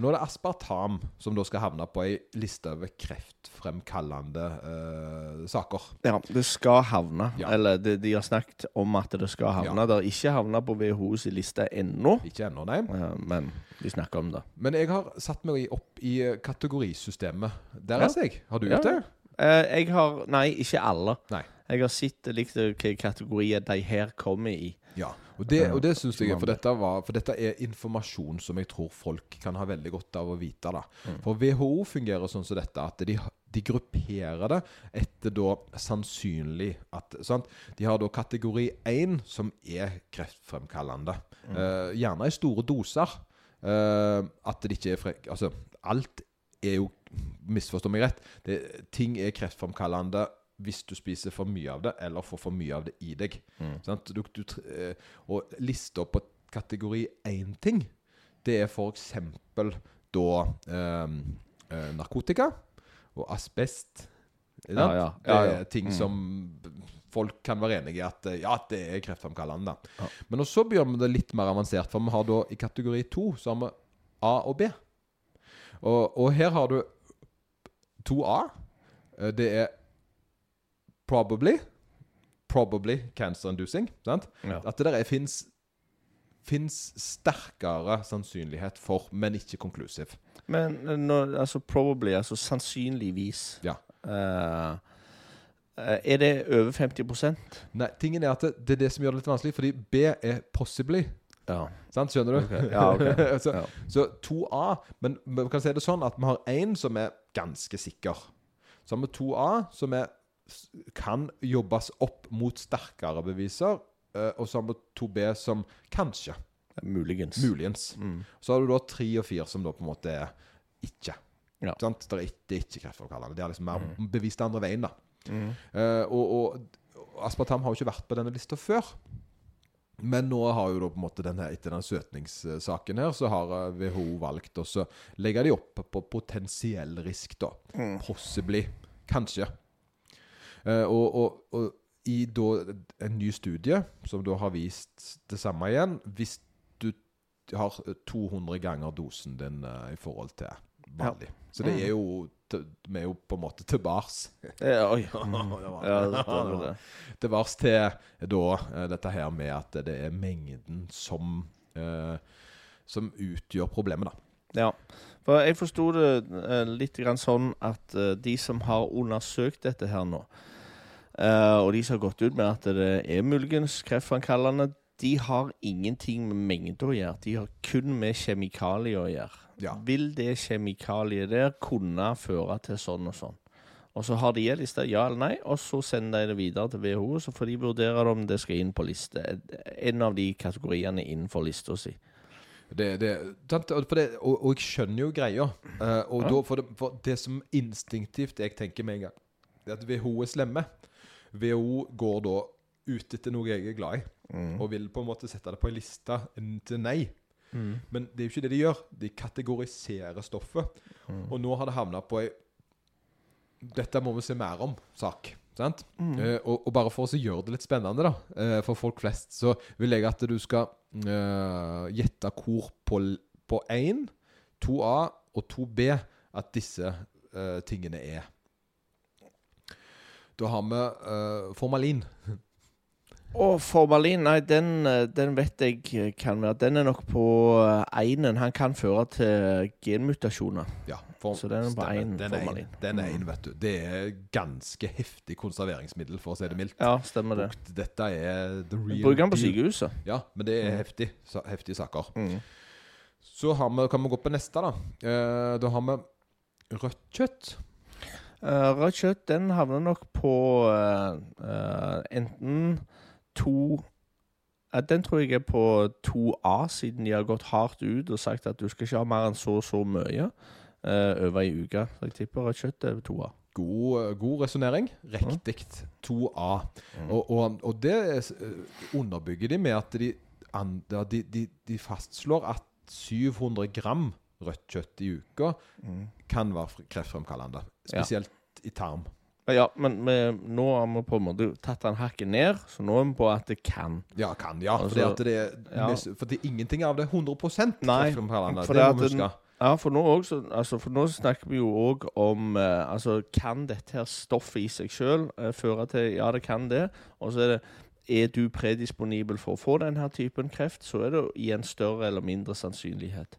Nå er det aspartam som da skal havne på ei liste over kreftfremkallende eh, saker. Ja, det skal havne. Ja. Eller de, de har snakket om at det skal havne. Ja. Det har ikke havna på WHOs liste ennå, Ikke ennå, nei. men de snakker om det. Men jeg har satt meg opp i eh, kategorisystemet Ja. deres, jeg. Har du gjort det? Eh, jeg har Nei, ikke alle. Nei. Jeg har sett litt hvilke kategorier de her kommer i. Ja. Og det, og det syns jeg for dette, var, for dette er informasjon som jeg tror folk kan ha veldig godt av å vite. da. Mm. For WHO fungerer sånn som dette, at de, de grupperer det etter da sannsynlig at sant? De har da kategori 1, som er kreftfremkallende. Mm. Uh, gjerne i store doser. Uh, at det ikke er frek... Altså, alt er jo Misforstå meg rett. Det, ting er kreftfremkallende hvis du spiser for mye av det, eller får for mye av det i deg. Sant? Du, du, eh, og lista på kategori 1-ting, det er f.eks. da eh, eh, narkotika og asbest. Ja, ja. Ja, Det er ting Mm. som folk kan være enig i at eh, ja, det er kreftfremkallende. Ja. Men så begynner vi det litt mer avansert, for vi har da i kategori 2 så har vi A og B. Og, og her har du 2A. Eh, Det er probably Probably cancer inducing. Sant? Ja. At det der fins Fins sterkere sannsynlighet for, men ikke konklusiv. Men eh, altså probably, altså sannsynligvis Ja. eh, Er det over 50% Nei, tingen er at det, det er det som gjør det litt vanskelig, fordi B er possibly. Ja. Sant? Skjønner du? Okay. ja, ok. så, Ja. så 2A Men vi kan si det sånn at vi har én som er ganske sikker. Så har vi 2A som er, kan jobbes opp mot sterkere beviser. eh, Og så har vi 2B som kanskje. Muligens. Muligens. Mm. Så har du da 3 og 4 som da på en måte er ikke. Ja. Sant? Det er ikke, ikke kreftfremkallende. Det er liksom mer bevist andre veien, da. Mm. Uh, og, og, aspartam har jo ikke vært på denne lista før. Men nå har jo da på en måte denne, etter den søtningssaken her, så har eh, WHO valgt å så legge de opp på potensiell risk, da. Mm. Possibly. Kanskje. Eh, og, og, og i da en ny studie, som da har vist det samme igjen Hvis du har 200 ganger dosen din eh, i forhold til vanlig. Så det er jo Vi er jo på en måte tilbake. Ja. Ja, det var det. Tilbars til da eh, dette her med at det er mengden som eh, Som utgjør problemet, da. Ja. For jeg forsto det eh, litt grann sånn at eh, de som har undersøkt dette her nå, eh, og de som har gått ut med at det er muligens kreftfremkallende, de har ingenting med mengde å gjøre. De har kun med kjemikalier å gjøre. Ja. Vil det kjemikaliet der kunne føre til sånn og sånn? Og så har de en liste, ja eller nei, og så sender de det videre til WHO, så får de vurdere om det skal inn på liste. En av de kategoriene innenfor lista si. Det, det. Og, for det, og, og jeg skjønner jo greia. Uh, og Ja. da, for, det, for det som instinktivt jeg tenker med en gang, det er at WHO er slemme. WHO går da ut etter noe jeg er glad i, og vil på en måte sette det på en liste til nei. Men det er jo ikke det de gjør. De kategoriserer stoffet. Og nå har det havna på ei Dette må vi se mer om sak. Sant? Eh, og, og bare for å så gjøre det litt spennende da eh, for folk flest, så vil jeg at du skal eh, gjette hvor på, én, 1, 2A og 2B at disse eh, tingene er. Da har vi uh, formalin. Og formalin, nei, den, eh, den vet jeg eh, kan være Den er nok på eh, einen. Han kan føre til genmutasjoner. Ja, for, Så den er på én formalin. den er én, vet du. Det er ganske heftig konserveringsmiddel, for å si det mildt. Ja, stemmer det. Bukt, Dette er the real Bruker den på sykehuset. Ja, men det er heftig, sa, heftige saker. Mm. Så har vi, kan vi gå på neste, da. Eh, da har vi rødt kjøtt. Eh, rødt kjøtt, den havner nok på uh, uh, enten to Den tror jeg er på 2A, siden de har gått hardt ut og sagt at du skal ikke ha mer enn så og så mye over ei uke. Så jeg tipper rødt kjøtt er 2A. God, god resonnering. Riktig. 2A. Og, og, og det underbygger de med at de, de, de fastslår at 700 gram rødt kjøtt i uka kan være kreftfremkallende. kreftfremkallende. Ja. Spesielt i tarm. Ja, men vi, nå har vi på en måte tatt den hakket ned, så nå er vi på at det kan. Ja, kan, ja. Altså, fordi at det, ja. for det er ingenting av det er 100 Nei, kreftfremkallende. det det må vi huske. Ja, for nå, også, altså, for nå snakker vi jo òg om eh, altså, Kan dette her stoffet i seg sjøl eh, føre til Ja, det kan det. Og så er det Er du predisponibel for å få denne typen kreft, så er det i en større eller mindre sannsynlighet.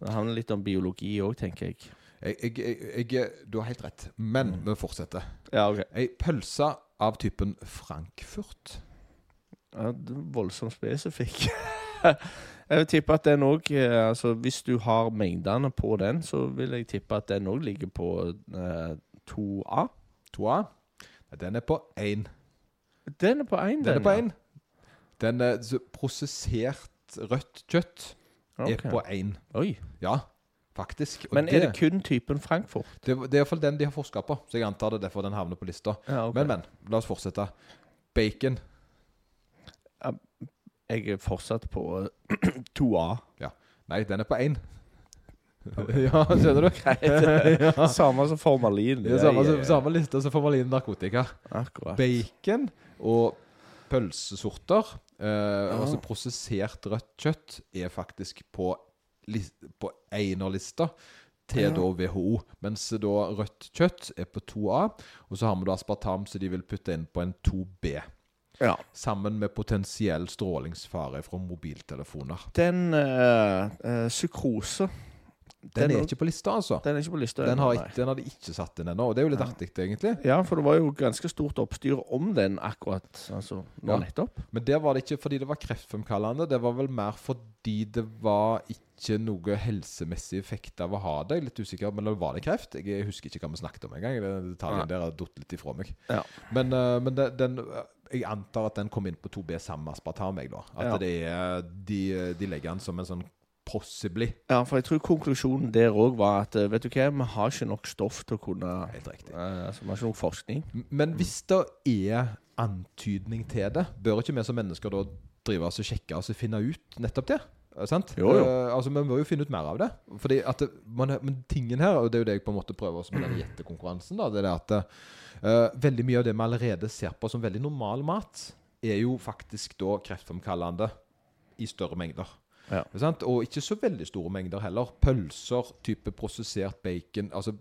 Det handler litt om biologi òg, tenker jeg. Jeg, jeg, jeg, du har helt rett, men vi fortsetter. Ja, ok. Ei pølse av typen Frankfurt. Ja, det er voldsomt spesifikk. jeg vil tippe at den òg altså, Hvis du har mengdene på den, så vil jeg tippe at den òg ligger på eh, 2A. 2A. Den er på 1. Den er på 1, Den er på ja. 1. Den er prosessert rødt kjøtt Ok. er på 1. Oi. Ja. faktisk. Og Men er det kun typen Frankfurt? det, det er iallfall den de har forska på, så jeg antar det er derfor den havner på lista. Ja, okay. Men, men, la oss fortsette. Bacon. Jeg er fortsatt på eh, 2A. Nei, den er på én. ja, skjønner du? ja. Samme som formalin. Det er samme, samme liste som formalin narkotika. Akkurat. Bacon og pølsesorter, eh, altså prosessert rødt kjøtt, er faktisk på, på einerlista til Ja. da WHO. Mens da rødt kjøtt er på 2A, og så har vi da aspartam som de vil putte inn på en 2B. Ja. Sammen med potensiell strålingsfare fra mobiltelefoner. Den uh, uh sukrose Den, Den er ikke på lista, altså. Den er ikke på lista. Den har, den har de ikke satt inn ennå, og det er jo litt Ja. artig, egentlig. Ja, for det var jo ganske stort oppstyr om den akkurat altså, nå Ja. nettopp. Men der var det ikke fordi det var kreftfremkallende. Det var vel mer fordi det var ikke noe helsemessig effekt av å ha det. Jeg er litt usikker, men var det kreft? Jeg husker ikke hva vi snakket om engang. Den detaljen ja. der har datt litt ifra meg. Ja. Men, eh, men det, den, jeg antar at den kom inn på 2B sammen med aspartam. Jeg, da. At Ja. det er, de, de legger den som en sånn possibly. Ja, for jeg tror konklusjonen der òg var at eh, vet du hva, vi har ikke nok stoff til å kunne Helt riktig. Altså, vi har ikke nok forskning. Men hvis det er antydning til det, bør ikke vi som mennesker da drive oss og sjekke oss og finne ut nettopp det? Sant? Jo, jo. Uh, altså, Vi må jo finne ut mer av det. Fordi at man, Men tingen her, og det er jo det jeg på en måte prøver også med den gjettekonkurransen, da, det er det at uh, veldig mye av det vi allerede ser på som veldig normal mat, er jo faktisk da kreftfremkallende i større mengder. Ja. Og ikke så veldig store mengder heller. Pølser, type prosessert bacon, altså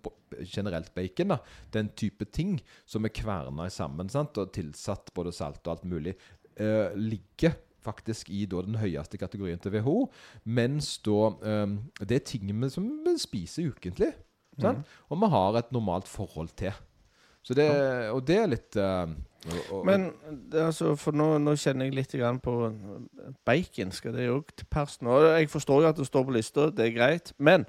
generelt bacon, da. Den type ting som er kverna sammen sant? og tilsatt både salt og alt mulig, eh, ligger faktisk i da, den høyeste kategorien til WHO. Mens da eh, Det er ting vi, som vi spiser ukentlig. Sant? Og vi har et normalt forhold til. Så det, og det er litt eh, Men altså, for nå, nå kjenner jeg litt grann på bacon. Skal det òg til pers nå? Jeg forstår jo at det står på lista, det er greit. Men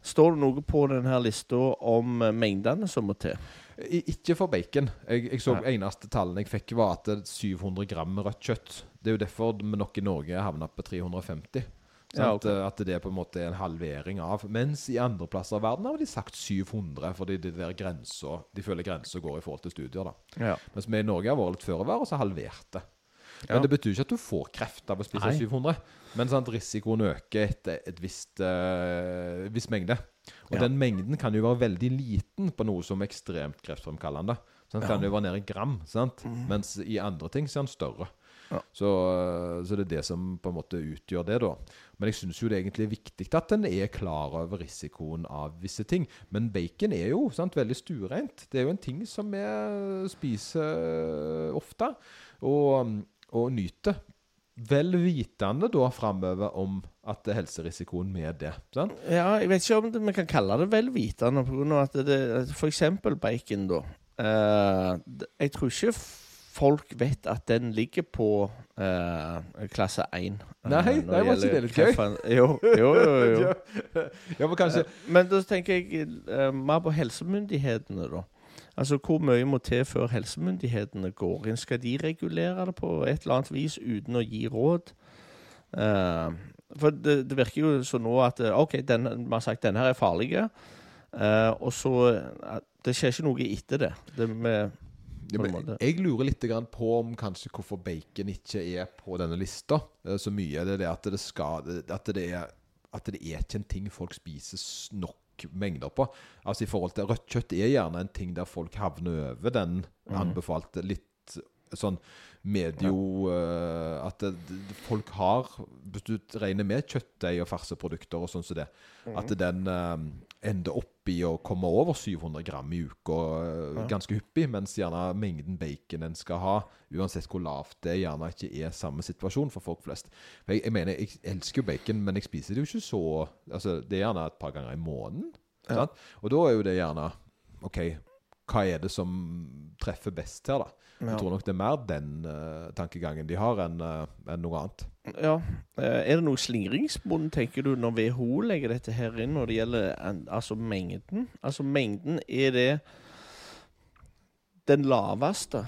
står det noe på denne lista om eh, mengdene som må til? Ikke for bacon. Jeg, jeg så Nei. Eneste tallene jeg fikk, var at det er 700 gram rødt kjøtt. Det er jo derfor vi nok i Norge havna på 350. Ja, okay. ok. At det er på en måte en halvering av. Mens i andre plasser av verden har de sagt 700, fordi de, der grenser, de føler grensa går i forhold til studier. da. Ja. Mens vi i Norge har vært litt føre var, og så halvert det. Men Ja. det betyr ikke at du får kreft av å spise Nei. 700. Men sant, risikoen øker etter et visst, uh, viss mengde. Og den mengden kan jo være veldig liten på noe som er ekstremt kreftfremkallende. Så den kan jo være nede i gram, sant? Mhm. mens i andre ting så er den større. Ja. Så, eh, så det er det som på en måte utgjør det, da. Men jeg syns jo det egentlig er viktig at en er klar over risikoen av visse ting. Men bacon er jo sant, veldig stuereint. Det er jo en ting som vi spiser ofte, og, og nyter. Vel vitende da framover om at det er helserisikoen med det. Sant? Ja, jeg vet ikke om det, vi kan kalle det vel vitende, av at det For eksempel bacon, da. Uh, jeg tror ikke folk vet at den ligger på eh, klasse 1. eh, Nei, det nei, var ikke det litt gøy? Jo, jo, jo. jo. ja, men kanskje Men da tenker jeg eh, mer på helsemyndighetene, da. Altså, Hvor mye må til før helsemyndighetene går inn? Skal de regulere det på et eller annet vis uten å gi råd? Eh, for det, det virker jo sånn nå at eh, OK, den, vi har sagt denne her er farlig, eh, og så eh, Det skjer ikke noe etter det. det med, Men jeg lurer litt på om kanskje hvorfor bacon ikke er på denne lista eh, så mye. Det er det at det skal At det er, at det er ikke en ting folk spiser nok mengder på. Altså i forhold til Rødt kjøtt er gjerne en ting der folk havner over den Mhm. anbefalte litt sånn medio eh, At det, det, folk har Hvis du regner med kjøttdeig og farseprodukter og sånn som det, mm. at den eh, ender opp i å komme over 700 gram i uka eh, Ja. ganske hyppig, mens gjerne mengden bacon en skal ha, uansett hvor lavt det er, gjerne ikke er samme situasjon for folk flest. For jeg, jeg mener, jeg elsker jo bacon, men jeg spiser det jo ikke så Altså, Det er gjerne et par ganger i måneden. Ja. Og da er jo det gjerne OK, hva er det som treffer best her, da? Jeg tror nok det er mer den uh, tankegangen de har, enn uh, en noe annet. Ja. Eh, Er det noe slingringsbånd, tenker du, når WHO legger dette her inn, når det gjelder en- altså mengden? Altså mengden, er det den laveste,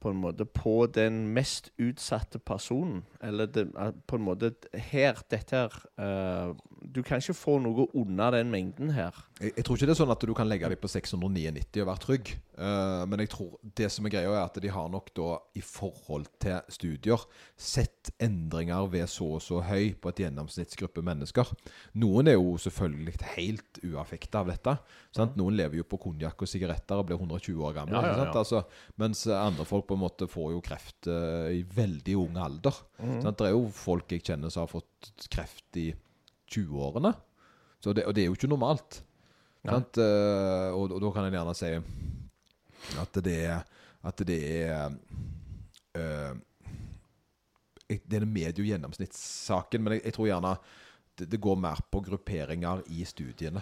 på en måte, på den mest utsatte personen? Eller det, på en måte Her, dette her eh, du kan ikke få noe unna den mengden her. Jeg, jeg tror ikke det er sånn at du kan legge dem på 699 og være trygg. Uh, men jeg tror det som er greia, er at de har nok da, i forhold til studier, sett endringer ved så og så høy på et gjennomsnittsgruppe mennesker. Noen er jo selvfølgelig helt uaffekta av dette. Sant? Noen lever jo på konjakk og sigaretter og blir 120 år gamle. Ja, ja, ja. Altså, mens andre folk på en måte får jo kreft uh, i veldig ung alder. Sant? Det er jo folk jeg kjenner som har fått kreft i 20-årene. Og det er jo ikke normalt. Ja. Eh, og, og da kan en gjerne si at det er At det er eh, jeg- Det er den medio-gjennomsnittssaken, men jeg, jeg tror gjerne det, det går mer på grupperinger i studiene.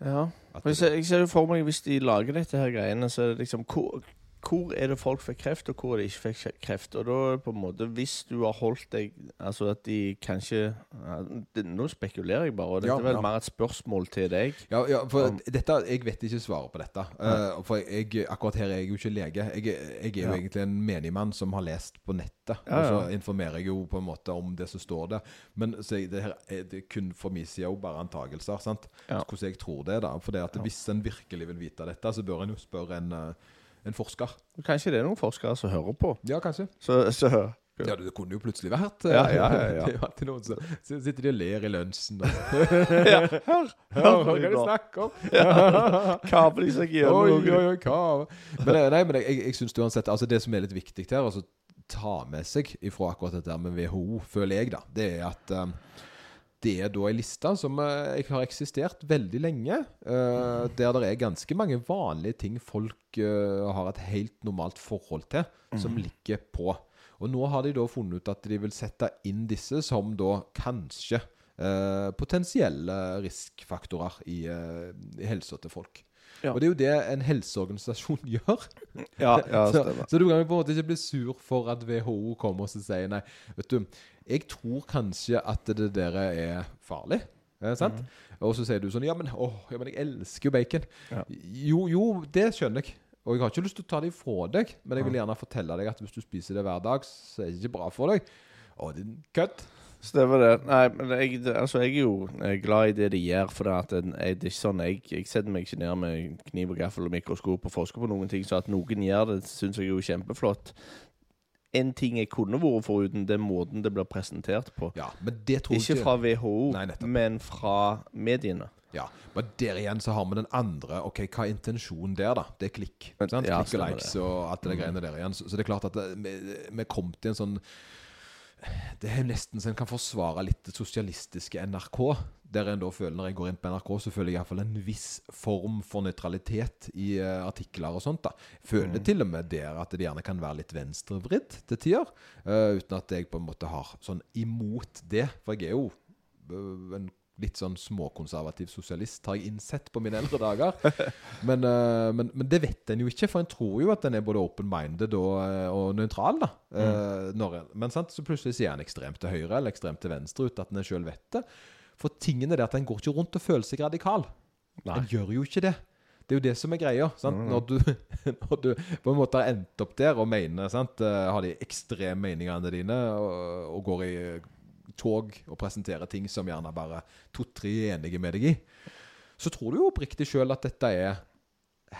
Ja. og Jeg ser, jeg ser jo for meg hvis de lager dette her greiene, så er det liksom hvor, hvor er det folk fikk kreft, og hvor er det ikke fikk kreft? Og da på en måte Hvis du har holdt deg Altså at de kanskje ja, det, Nå spekulerer jeg bare, og dette Ja, er vel ja. mer et spørsmål til deg. ja, ja, for Om, dette, Jeg vet ikke svaret på dette. Uh, for jeg, akkurat her er jeg jo ikke lege. Jeg, jeg er jo egentlig en menigmann som har lest på nettet. Og så informerer jeg jo på en måte om det som står der. Men jeg, det her er det kun for min side jo bare antagelser. sant? Hvordan jeg tror det, da. For det at hvis en virkelig vil vite dette, så bør en jo spørre en, eh, en forsker. Kanskje det er noen forskere som hører på. Ja, kanskje. Så, så Ja, det kunne jo plutselig vært eh, Ja, ja, ja, ja. Det er jo alltid noen som så sitter de og ler i lunsjen. og- ja, Hør! Hva Hør kan de snakke om? Kabler de seg gjennom Oi, oi, oi, hva? Men, eh, nei, men jeg, jeg, synes uansett Altså Det som er litt viktig her, altså ta med seg ifra akkurat dette med WHO, føler jeg, da, det er at eh, det er da ei liste som eh, har eksistert veldig lenge. eh, der det er ganske mange vanlige ting folk eh, har et helt normalt forhold til, som ligger på. Og nå har de da funnet ut at de vil sette inn disse som da kanskje eh, potensielle riskfaktorer i, eh, i helsa til folk. Ja. Og det er jo det en helseorganisasjon gjør. Ja, ja, så, stemmer. så du kan jo på en måte ikke bli sur for at WHO kommer og så sier nei. Vet du, jeg tror kanskje at det der er farlig. Eh, sant? Mhm. Og så sier du sånn Ja, men, åh, ja, men jeg elsker jo bacon. Ja. Jo, jo, det skjønner jeg. Og jeg har ikke lyst til å ta det ifra deg, men jeg vil gjerne fortelle deg at hvis du spiser det hver dag, så er det ikke bra for deg. Å, din kødd. Stemmer det. Nei, men jeg, det, altså, jeg er jo eh, glad i det de gjør. For det, at en- jeg, det er ikke sånn jeg, jeg setter meg ikke ned med kniv og gaffel og mikroskop og forsker på noen ting. Så at noen gjør det, syns jeg er jo kjempeflott. En ting jeg kunne vært foruten, det er måten det blir presentert på. Ja, men det tror Ikke fra WHO, Nei, men fra mediene. Ja, men der igjen så har vi den andre Ok, hva er intensjonen der, da? Det er klikk. Men- ja, klikk og likes og alt det greiene der igjen. Så, så det er klart at vi, vi kom til en sånn Det er nesten så en kan forsvare litt det sosialistiske NRK. Der en da føler Når jeg går inn på NRK, så føler jeg iallfall en viss form for nøytralitet i uh, artikler og sånt. da Føler til og med der at det gjerne kan være litt venstrevridd til tider. Uh, uten at jeg på en måte har sånn imot det. For jeg er jo uh, en litt sånn småkonservativ sosialist, har jeg innsett på mine eldre dager. Men, øh, men, men det vet en jo ikke, for en tror jo at en er både open-minded og, øh, og nøytral. da Mm. når Men sant? så plutselig sier en ekstremt til høyre eller ekstremt til venstre uten at en sjøl vet det. For tingene er at en går ikke rundt og føler seg radikal. Nei. En gjør jo ikke det. Det er jo det som er greia. Sant? Når, du, når du på en måte har endt opp der og mener sant? eh, Har de ekstreme meningene dine og, og går i eh, tog og presenterer ting som gjerne bare to-tre er enige med deg i, så tror du jo oppriktig sjøl at dette er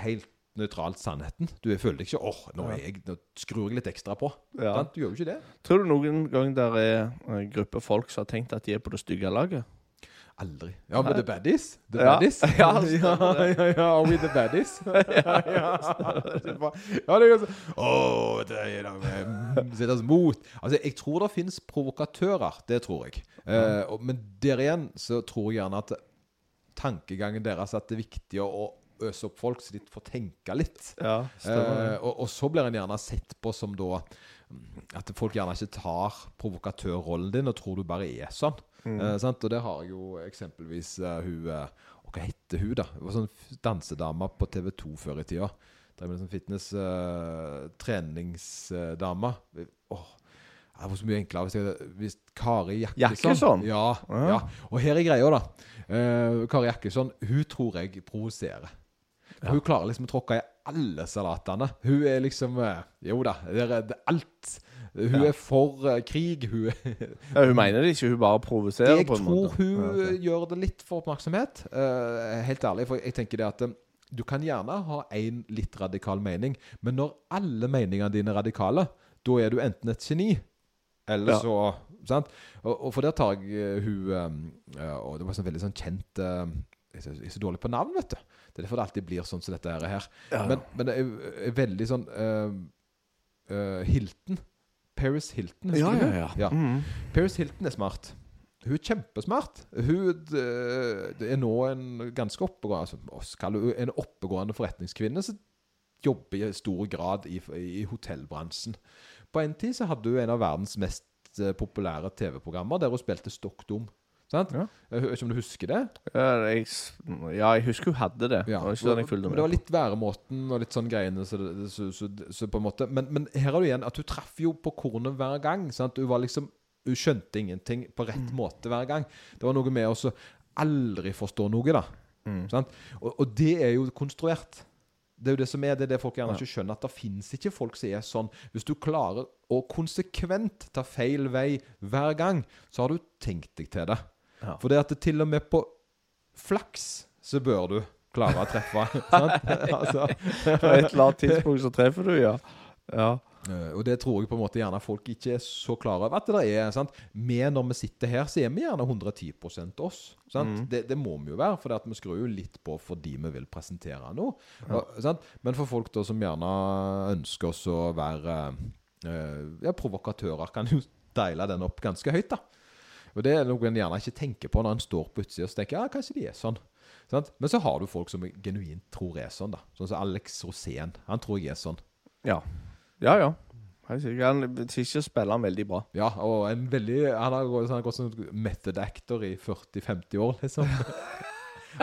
helt nøytralt sannheten. Du føler deg ikke åh, nå, er jeg, nå skrur jeg litt ekstra på. Ja. Du gjør jo ikke det. Tror du noen gang der er en gruppe folk som har tenkt at de er på det stygge laget? Aldri. Ja, men the baddies? The Ja. baddies? Ja, ja, ja, ja, Are we the baddies? ja, ja. Det er ja, det er jo sånn Åh, det er da med Sittes mot Altså, jeg tror det finnes provokatører. Det tror jeg. Eh, men der igjen så tror jeg gjerne at tankegangen deres at det er viktig å, å øse opp folk, så de får tenke litt. Ja, Eh, og, og så blir en gjerne sett på som da mm, At folk gjerne ikke tar provokatørrollen din og tror du bare er sånn. Eh, sant? Og der har jeg jo eksempelvis uh, hun uh, Hva heter hun, da? Hun var sånn dansedame på TV2 før i tida. Drev med sånn fitness uh, treningsdame. Åh, det var så mye enklere hvis, jeg, hvis Kari Jakkesson Jakkesson? Ja, Ja. ja. Og her er greia, da. Eh, Kari Jakkesson, hun tror jeg provoserer. Ja. Hun klarer liksom å tråkke i alle salatene. Hun er liksom eh, Jo da, det er, det er alt Hun Ja. er for eh, krig. Hun Ja, hun mener det ikke, hun bare provoserer Jeg på en tror måte. hun Ja, okay. gjør det litt for oppmerksomhet. Uh, helt ærlig. For jeg tenker det at eh, du kan gjerne ha én litt radikal mening, men når alle meningene dine er radikale, da er du enten et geni, eller så Sant? Og, og for der tar jeg uh, hun uh, Og det var sånn veldig sånn kjent Jeg er så- dårlig på navn, vet du. Det er derfor det alltid blir sånn som dette her. Ja. Men, men det er, er veldig sånn uh, uh, Hilton. Paris Hilton, ja, ja, ja. ja. Mm. Paris Hilton er smart. Hun er kjempesmart. Hun det, det er nå en ganske oppegående altså, En oppegående forretningskvinne som jobber i stor grad i, i hotellbransjen. På en tid så hadde hun en av verdens mest eh, populære TV-programmer der hun spilte stokkdum. Sant? Ja. Jeg vet ikke om du husker det? Ja, jeg, ja, jeg husker hun hadde det. Ja, Det var men det var litt væremåten og litt sånn greiene så, så, så, så på en måte men, men her har du igjen at hun traff jo på kornet hver gang. Sant? Hun var liksom Hun skjønte ingenting på rett Mm. måte hver gang. Det var noe med å aldri forstå noe, da. Mm. Sant? Og, og det er jo konstruert. Det er jo det som er det, er det folk gjerne Ja. ikke skjønner, at det fins ikke folk som er sånn. Hvis du klarer å konsekvent ta feil vei hver gang, så har du tenkt deg til det. Ja. For det at det til og med på flaks så bør du klare å treffe. sant? altså, På et eller annet tidspunkt så treffer du, ja. Ja. Eh, og det tror jeg på en måte gjerne folk ikke er så klar over at det er. sant? Vi når vi sitter her, så er vi gjerne 110 oss. sant? Mm. Det, det må vi jo være, for vi skrur jo litt på fordi vi vil presentere noe. Og, sant? Men for folk da som gjerne ønsker oss å være eh, ja, provokatører, kan jo deile den opp ganske høyt. da. Og Det er noe en gjerne ikke tenker på når en står på utsida og tenker ja, kanskje de er sånn. Sant? Men så har du folk som genuint tror er sånn. da. Sånn som Alex Rosén. Han tror jeg er sånn. Ja, ja. ja. Han ikke spiller han veldig bra. Ja, og en veldig Han har han har gått som method actor i 40-50 år, liksom.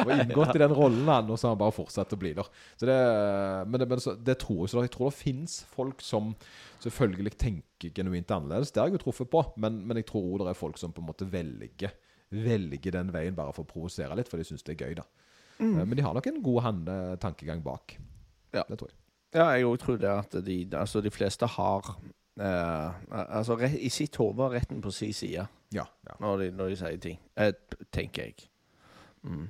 og inngått i den rollen, han, og så har han bare fortsatt å bli der. Så det, men det, men så, det tror jeg ikke. Jeg tror det fins folk som selvfølgelig tenker genuint annerledes. Det har jeg jo truffet på, men, men jeg tror også det er folk som på en måte velger Velger den veien bare for å provosere litt, for de syns det er gøy, da. Mm. Men de har nok en god hande tankegang bak. Ja. Det tror jeg. Ja, jeg tror det at de, altså de fleste har eh, Altså i sitt hode retten på sin side Ja. ja. når de, når de sier ting. Eh, tenker jeg. Mm.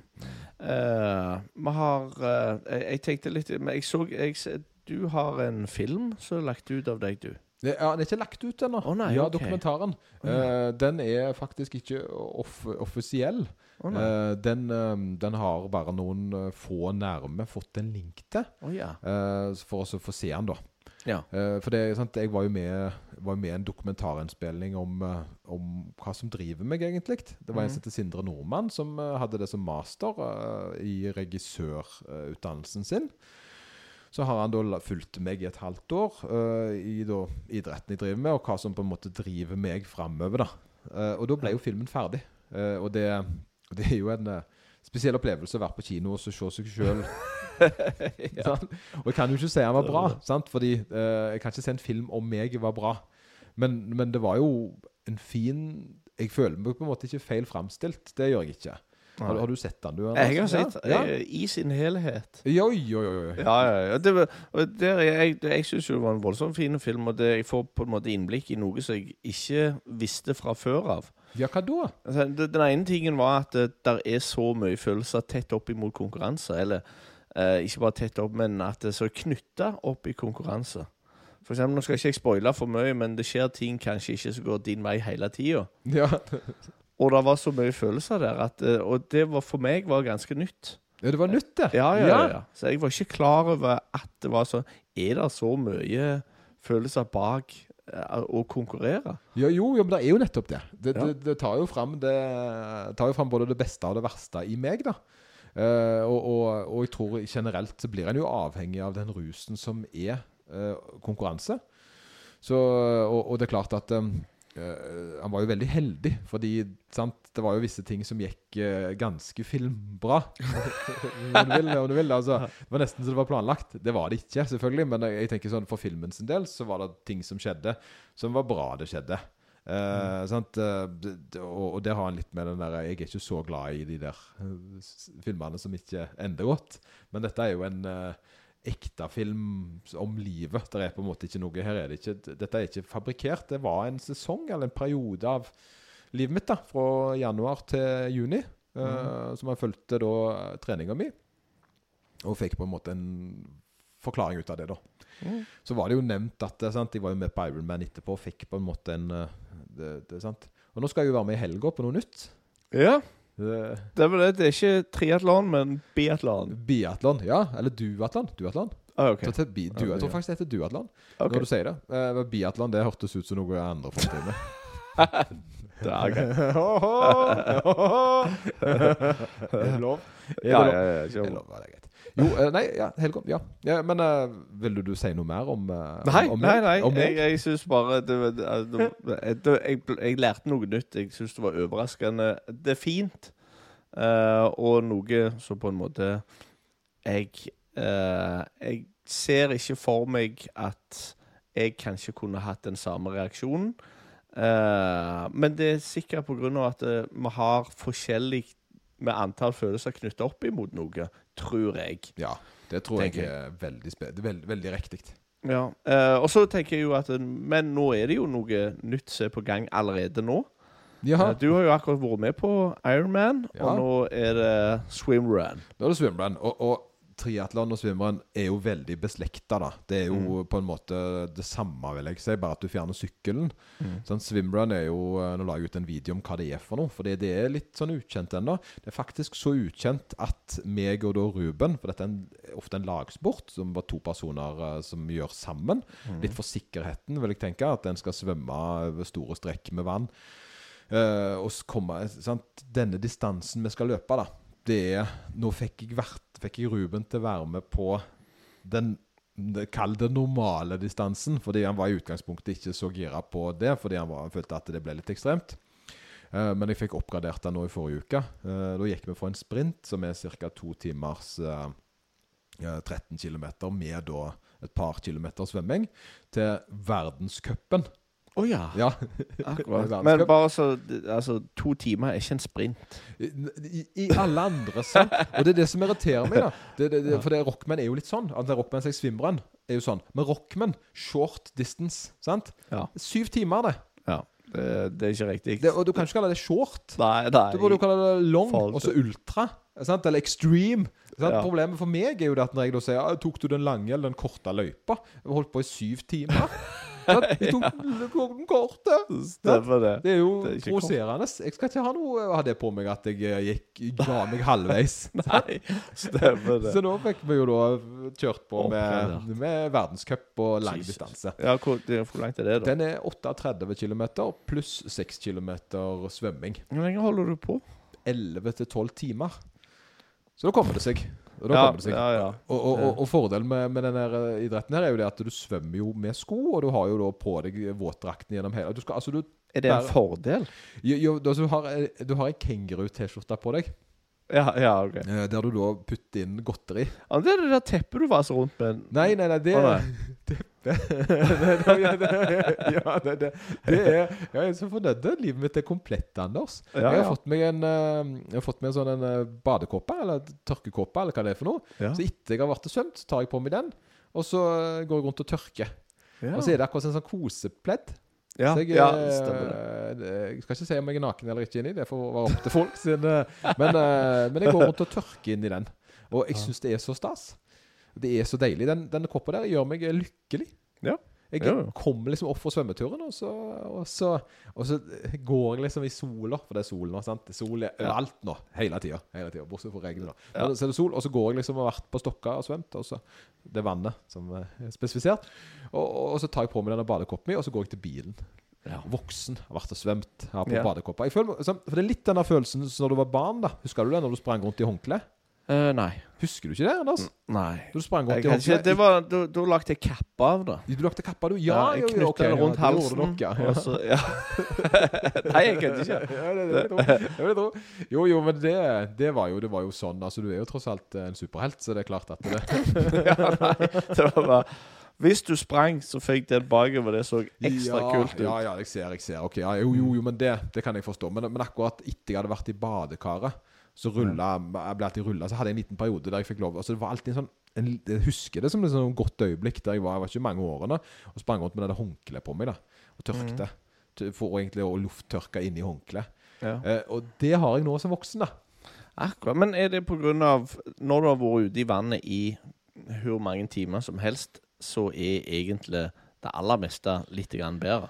Uh, vi har uh, jeg, jeg tenkte litt Men jeg så jeg, Du har en film som er lagt ut av deg, du. Det, ja, Den er ikke lagt ut ennå. Oh, nei, ja, okay. dokumentaren. Eh, den er faktisk ikke off offisiell. Oh, den, eh, den har bare noen få nærme fått en link til, ja. for å få se den, da. Ja. Uh, for det, sant, jeg var jo med, var med i en dokumentarinnspilling om, eh, om hva som driver meg, egentlig. Det var en Mhm. som heter Sindre Nordmann, som eh, hadde det som master uh, i regissørutdannelsen sin. Så har han da fulgt meg i et halvt år uh, i da, idretten jeg driver med, og hva som på en måte driver meg framover. da. Og da ble jo filmen ferdig. Og det, det er jo en spesiell opplevelse å være på kino og så se seg sjøl. Og jeg kan jo ikke si han var bra, sant? fordi uh, jeg kan ikke si en film om meg var bra. Men, men det var jo en fin Jeg føler meg på en måte ikke feil framstilt. Det gjør jeg ikke. Har, har du sett den, du? Anders? Jeg har sett ja. eh, i sin helhet. Ja. Oi, oi, oi. oi. Ja, ja, ja. Det var, der, er jeg jeg syns det var en voldsomt fin film, og det, jeg får på en måte innblikk i noe som jeg ikke visste fra før av. Ja, hva da? Altså, den ene tingen var at det der er så mye følelser tett opp imot konkurranse. Eller eh, ikke bare tett opp, men at det er så knytta opp i konkurranse. For eksempel, Nå skal ikke jeg spoile for mye, men det skjer ting kanskje ikke som går din vei hele tida. Ja. Og det var så mye følelser der, at, eh, og det var for meg var ganske nytt. ja, det var nytt, det. Ja, ja, ja, ja. Så jeg var ikke klar over at det var sånn. Er det så mye følelser bak eh, å konkurrere? Ja, jo, jo, men det er jo nettopp det. Det, Ja. det, det tar jo fram det tar jo fram både det beste og det verste i meg, da. Uh, og, og, og jeg tror generelt så blir en jo avhengig av den rusen som er uh, konkurranse. Så, og, og det er klart at um, eh, han var jo veldig heldig, fordi sant, det var jo visse ting som gikk uh, ganske filmbra. om du vil, om du vil. Altså, det var nesten så det var planlagt. Det var det ikke, selvfølgelig. Men jeg, tenker sånn for filmen sin del så var det ting som skjedde som var bra det skjedde. Eh, sant? Eh, det- det- og, og det har han litt med den der Jeg er ikke så glad i de der eh, filmene som ikke ender godt. Men dette er jo en, eh, ekte film om livet. Det er på en måte ikke noe Her er det ikke Dette er ikke fabrikkert. Det var en sesong eller en periode av livet mitt da fra januar til juni. eh, som jeg fulgte da treninga mi. Og fikk på en måte en forklaring ut av det, da. Mm. Så var det jo nevnt at eh, sant? Jeg var jo med på Ironman etterpå og fikk på en måte en eh, det, det, sant? Og nå skal jeg jo være med i helga på noe nytt. Ja, Det, det det. Er ikke triatlon, men biatlon. biatlon, ja. Eller duatlon. Duatlon. Ah, okay. Jeg tror faktisk det heter duatlon. okay. Når du sier det. Uh, biatlon det hørtes ut som noe andre folk driver med. Det er greit. Er det lov? Ja, ja, lov? ja. Det er lov, det greit. Jo, eh, nei, ja, Helgon. Ja. ja. Men uh, vil du si noe mer om uh, Nei, om nei, nei. Om? Jeg, jeg syns bare det, det, det, jeg, jeg lærte noe nytt. Jeg syns det var overraskende. Det er fint, uh, og noe som på en måte Jeg eh, Jeg ser ikke for meg at jeg kanskje kunne hatt den samme reaksjonen. Eh, men det er sikkert av at eh, vi har forskjellig med antall følelser knytta opp imot noe, tror jeg. Ja, det tror jeg er veldig, er veldig, riktig. Ja, eh, og så tenker jeg jo at Men nå er det jo noe nytt som er på gang allerede nå. Ja, Eh, Du har jo akkurat vært med på Ironman, Ja. og nå er det swimrun. nå er det swimrun. Og, og triatlon og svømmeren er jo veldig beslekta, da. Det er jo Mm. på en måte det samme, vil jeg si, bare at du fjerner sykkelen. Mm. Sånn, swimrun er jo eh, Nå la jeg ut en video om hva det er for noe, for det er litt sånn ukjent ennå. Det er faktisk så ukjent at meg og da Ruben, for dette er en, ofte en lagsport, som var to personer eh, som gjør sammen, Mm. litt for sikkerheten, vil jeg tenke, at en skal svømme over store strekk med vann. Uh, og komme, sant? Denne distansen vi skal løpe, da, det er Nå fikk jeg, vært, fikk jeg Ruben til å være med på den det- Kall det normale distansen, fordi han var i utgangspunktet ikke så gira på det, fordi han, var, han følte at det ble litt ekstremt. Eh, men jeg fikk oppgradert den nå i forrige uke. Eh, da gikk vi for en sprint som er ca. to timers eh, eh, 13 km, med da et par kilometer svømming, til verdenscupen. Å ja. Ja. Akkurat. Men bare så Altså, to timer er ikke en sprint. I, I alle andre, sant? Og det er det som irriterer meg, da. Det, det, det, for det, Rockman er jo litt sånn. Altså, Rockman seg swimrun er jo sånn. Men Rockman, short distance, sant? Ja. Syv timer, det. ja. Det, det er ikke riktig. det. Og du kan ikke kalle det short. nei, nei. Du burde jo kalle det long, og så ultra. Sant? Eller extreme. Ja. Problemet for meg er jo det at når jeg da sier Tok du den lange eller den korte løypa? Jeg holdt på i syv timer. Sant? Tok ja. den korte. Stemmer det. Det er jo Det er provoserende. Jeg skal ikke ha noe ha det på meg at jeg eh, gikk ga meg halvveis. Nei, stemmer det. Så nå fikk vi jo da kjørt på med, med verdenscup og lang distanse. Ja, hvor, det- hvor langt er det, da? Den er 38 km pluss 6 km svømming. Hvor lenge holder du på? 11 til 12 timer. Så da kommer det seg. Og, da Ja, kommer det seg. ja, ja. og, og, og, og fordelen med, med denne eh, idretten her er jo det at du svømmer jo med sko, og du har jo da på deg våtdrakten gjennom hele du skal, altså du, Er det en Bare- fordel? jo, jo, altså, du har, eh, du har en kenguru-T-skjorte på deg, Ja, ja, ok. eh, der du da putter inn godteri. Ja, det er det der teppet du vaser rundt med. Nei, nei, nei, det Å, teppe. ja, det, ja, det, det, det er Jeg er så fornøyd. Livet mitt er komplett, Anders. Ja, jeg har fått meg en eh, Jeg har fått meg en sånn en eh, badekåpe, eller tørkekåpe, eller hva det er for noe. Så etter jeg har vært og svømt, tar jeg på meg den, og så eh, går jeg rundt og tørker. Og så er det akkurat en sånn kosepledd. ja, Så jeg, ja, stemmer jeg skal ikke si om jeg er naken eller ikke inni, det får være opp til folk. Sin, men, men jeg går rundt og tørker inn i den. Og jeg syns det er så stas. Det er så deilig. Den, denne koppa der gjør meg lykkelig. Ja. Jeg Ja, ja. kommer liksom opp fra svømmeturen, og så, og, så, og så går jeg liksom i sola, for det er sol nå. sant? Sol er overalt nå, hele tida. Hele tiden, bortsett fra regnet. da. Ja. Så er det sol, og så går jeg liksom og har vært på Stokka og svømt. og så Det er vannet som er spesifisert. Og, og, så tar jeg på meg denne badekoppen min, og så går jeg til bilen. Ja. Voksen, har vært og svømt, har på Ja. badekopper. Jeg føler, for det er litt denne følelsen som når du var barn. da Husker du det når du sprang rundt i håndkle? Eh, nei. Husker du ikke det, Anders? Nei. Du sprang Jeg rundt i kan det var, du, du lagde jeg kappe av det. Du lagde kappa, du? Ja, jeg knytta okay, den rundt ja, halsen. Dere, ja. Så, ja. Nei, jeg kødder ikke. Ja, det, det, det, det, det, jo, jo, men det, det, var jo, det var jo sånn. Altså, Du er jo tross alt en superhelt, så det er klart at det ja, nei, det var bare Hvis du sprang, så fikk den bakover. Det så ekstra ja, kult ut. Ja, ja, jeg ser, jeg ser. Ok, ja, jo, jo, jo, men det, det kan jeg forstå. Men, men akkurat etter jeg hadde vært i badekaret, Så rulla Jeg ble alltid rulla. Så hadde jeg en liten periode der jeg fikk lov. Altså Det var alltid en sånn en, Jeg husker det som et sånn godt øyeblikk der jeg var Jeg var ikke mange årene og sprang rundt med det håndkleet på meg da og tørkte. Mm. For egentlig å lufttørke inni håndkleet. Ja. Eh, og det har jeg nå som voksen, da. Akkurat. Men er det av Når du har vært ute i vannet i hvor mange timer som helst, så er egentlig det aller meste litt bedre?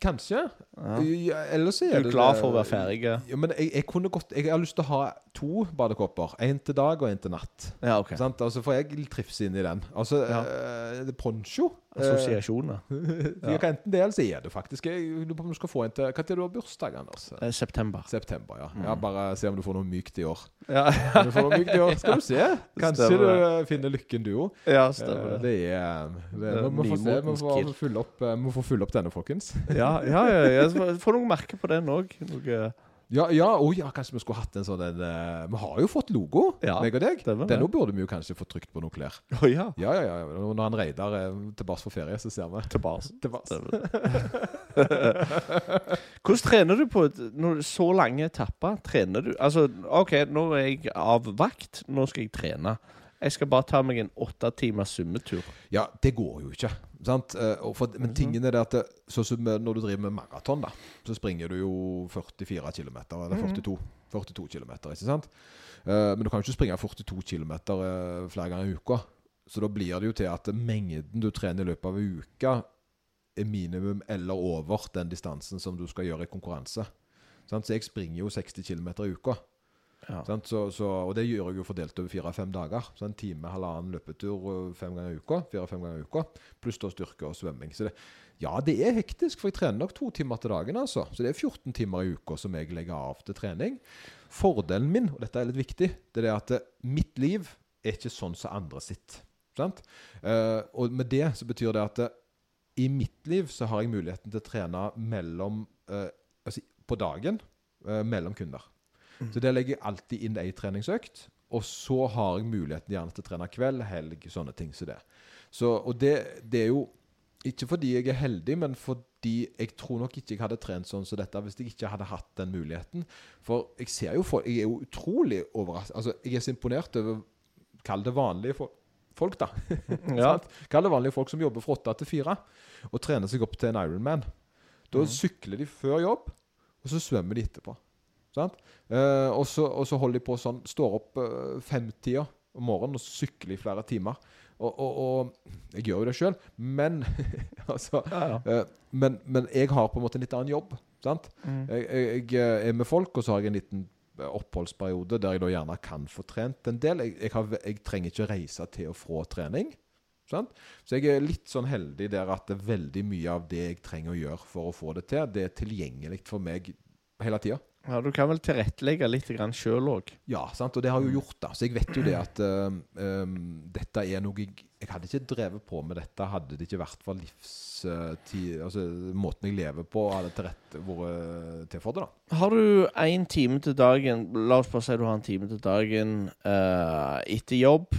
Kanskje. Ja. Ellers er Du glad for å være ferdig? Ja, men jeg, jeg kunne godt Jeg har lyst til å ha to badekåper. En til dag og en til natt. Ja, OK. Sant? Altså, for jeg trives inni i den. Altså, Ja. eh, det poncho eh, Assosiasjoner. Vi kan enten det, eller så er det faktisk Jeg lurer på om du skal få en til Når du har bursdag, Anders? Eh, September. September, ja. Mm. ja. Bare se om du får noe mykt i år. Ja, Om du får noe mykt i år, Skal du se. Kanskje Stemmer du eh, finner lykken, du òg. ja Eh, stemmer det. Er det, er Vi må se. Vi må fylle opp, eh, må få fylle opp denne, folkens. Ja, ja, ja, ja. Så Få noen merke på den òg. Noe Ja, ja, oh, ja, kanskje vi skulle hatt en sånn en, eh, Vi har jo fått logo, Ja, meg og deg. stemmer det. Denne burde vi jo kanskje få trykt på noen klær. Å ja. Ja, ja, ja. Når han Reidar er tilbake for ferie, så ser vi. Tilbake. Hvordan trener du på et, når så lange etapper? Trener du Altså, OK, nå er jeg av vakt. Nå skal jeg trene. Jeg skal bare ta meg en åtte timers summetur. Ja, det går jo ikke. Sant? Eh, for, men tingen er det at det, så som når du driver med maraton, da, så springer du jo 44 km, eller 42, 42 km, ikke sant? Eh, men du kan jo ikke springe 42 km eh, flere ganger i uka. Så da blir det jo til at mengden du trener i løpet av en uke, er minimum eller over den distansen som du skal gjøre i konkurranse. Så jeg springer jo 60 km i uka. Ja. Så, så, og det gjør jeg jo fordelt over fire-fem dager. Så en time, halvannen løpetur fem ganger i uka. Fire-fem ganger i uka. Pluss da styrke og svømming. Så det, ja, det er hektisk, for jeg trener nok to timer til dagen. altså. Så det er 14 timer i uka som jeg legger av til trening. Fordelen min, og dette er litt viktig, det er at eh, mitt liv er ikke sånn som andre sitt. Sant? Eh, og med det så betyr det at eh, i mitt liv så har jeg muligheten til å trene mellom altså på dagen mellom kunder. Så der legger jeg alltid inn ei treningsøkt. Og så har jeg muligheten gjerne til å trene kveld, helg, sånne ting som det. Så, og det, det er jo ikke fordi jeg er heldig, men fordi jeg tror nok ikke jeg hadde trent sånn som dette hvis jeg ikke hadde hatt den muligheten. For jeg ser jo folk Jeg er jo utrolig overrasket Altså, jeg er så imponert over Kall det vanlige fo- folk, da. Ja. Kall det vanlige folk som jobber fra åtte til fire, og trener seg opp til en Ironman. Da sykler de før jobb, og så svømmer de etterpå. Sant? Eh, og, så, og så holder de på sånn, står opp uh, femtida om morgenen og sykler i flere timer. Og, og, og jeg gjør jo det sjøl, men altså, Ja, ja. eh, men, men jeg har på en måte en litt annen jobb. Sant? Mm. Jeg, jeg, jeg er med folk, og så har jeg en liten oppholdsperiode der jeg da gjerne kan få trent en del. Jeg, har, jeg trenger ikke reise til og fra trening. Sant? Så jeg er litt sånn heldig der at veldig mye av det jeg trenger å gjøre for å få det til, det er tilgjengelig for meg hele tida. Ja, du kan vel tilrettelegge litt sjøl òg. Ja, sant? og det har jeg jo gjort. da Så jeg vet jo det at um, dette er noe jeg, jeg hadde ikke drevet på med dette hadde det ikke vært for livstid Altså måten jeg lever på, hadde til rette vært til for det. da Har du én time til dagen La oss bare si du har en time til dagen uh, etter jobb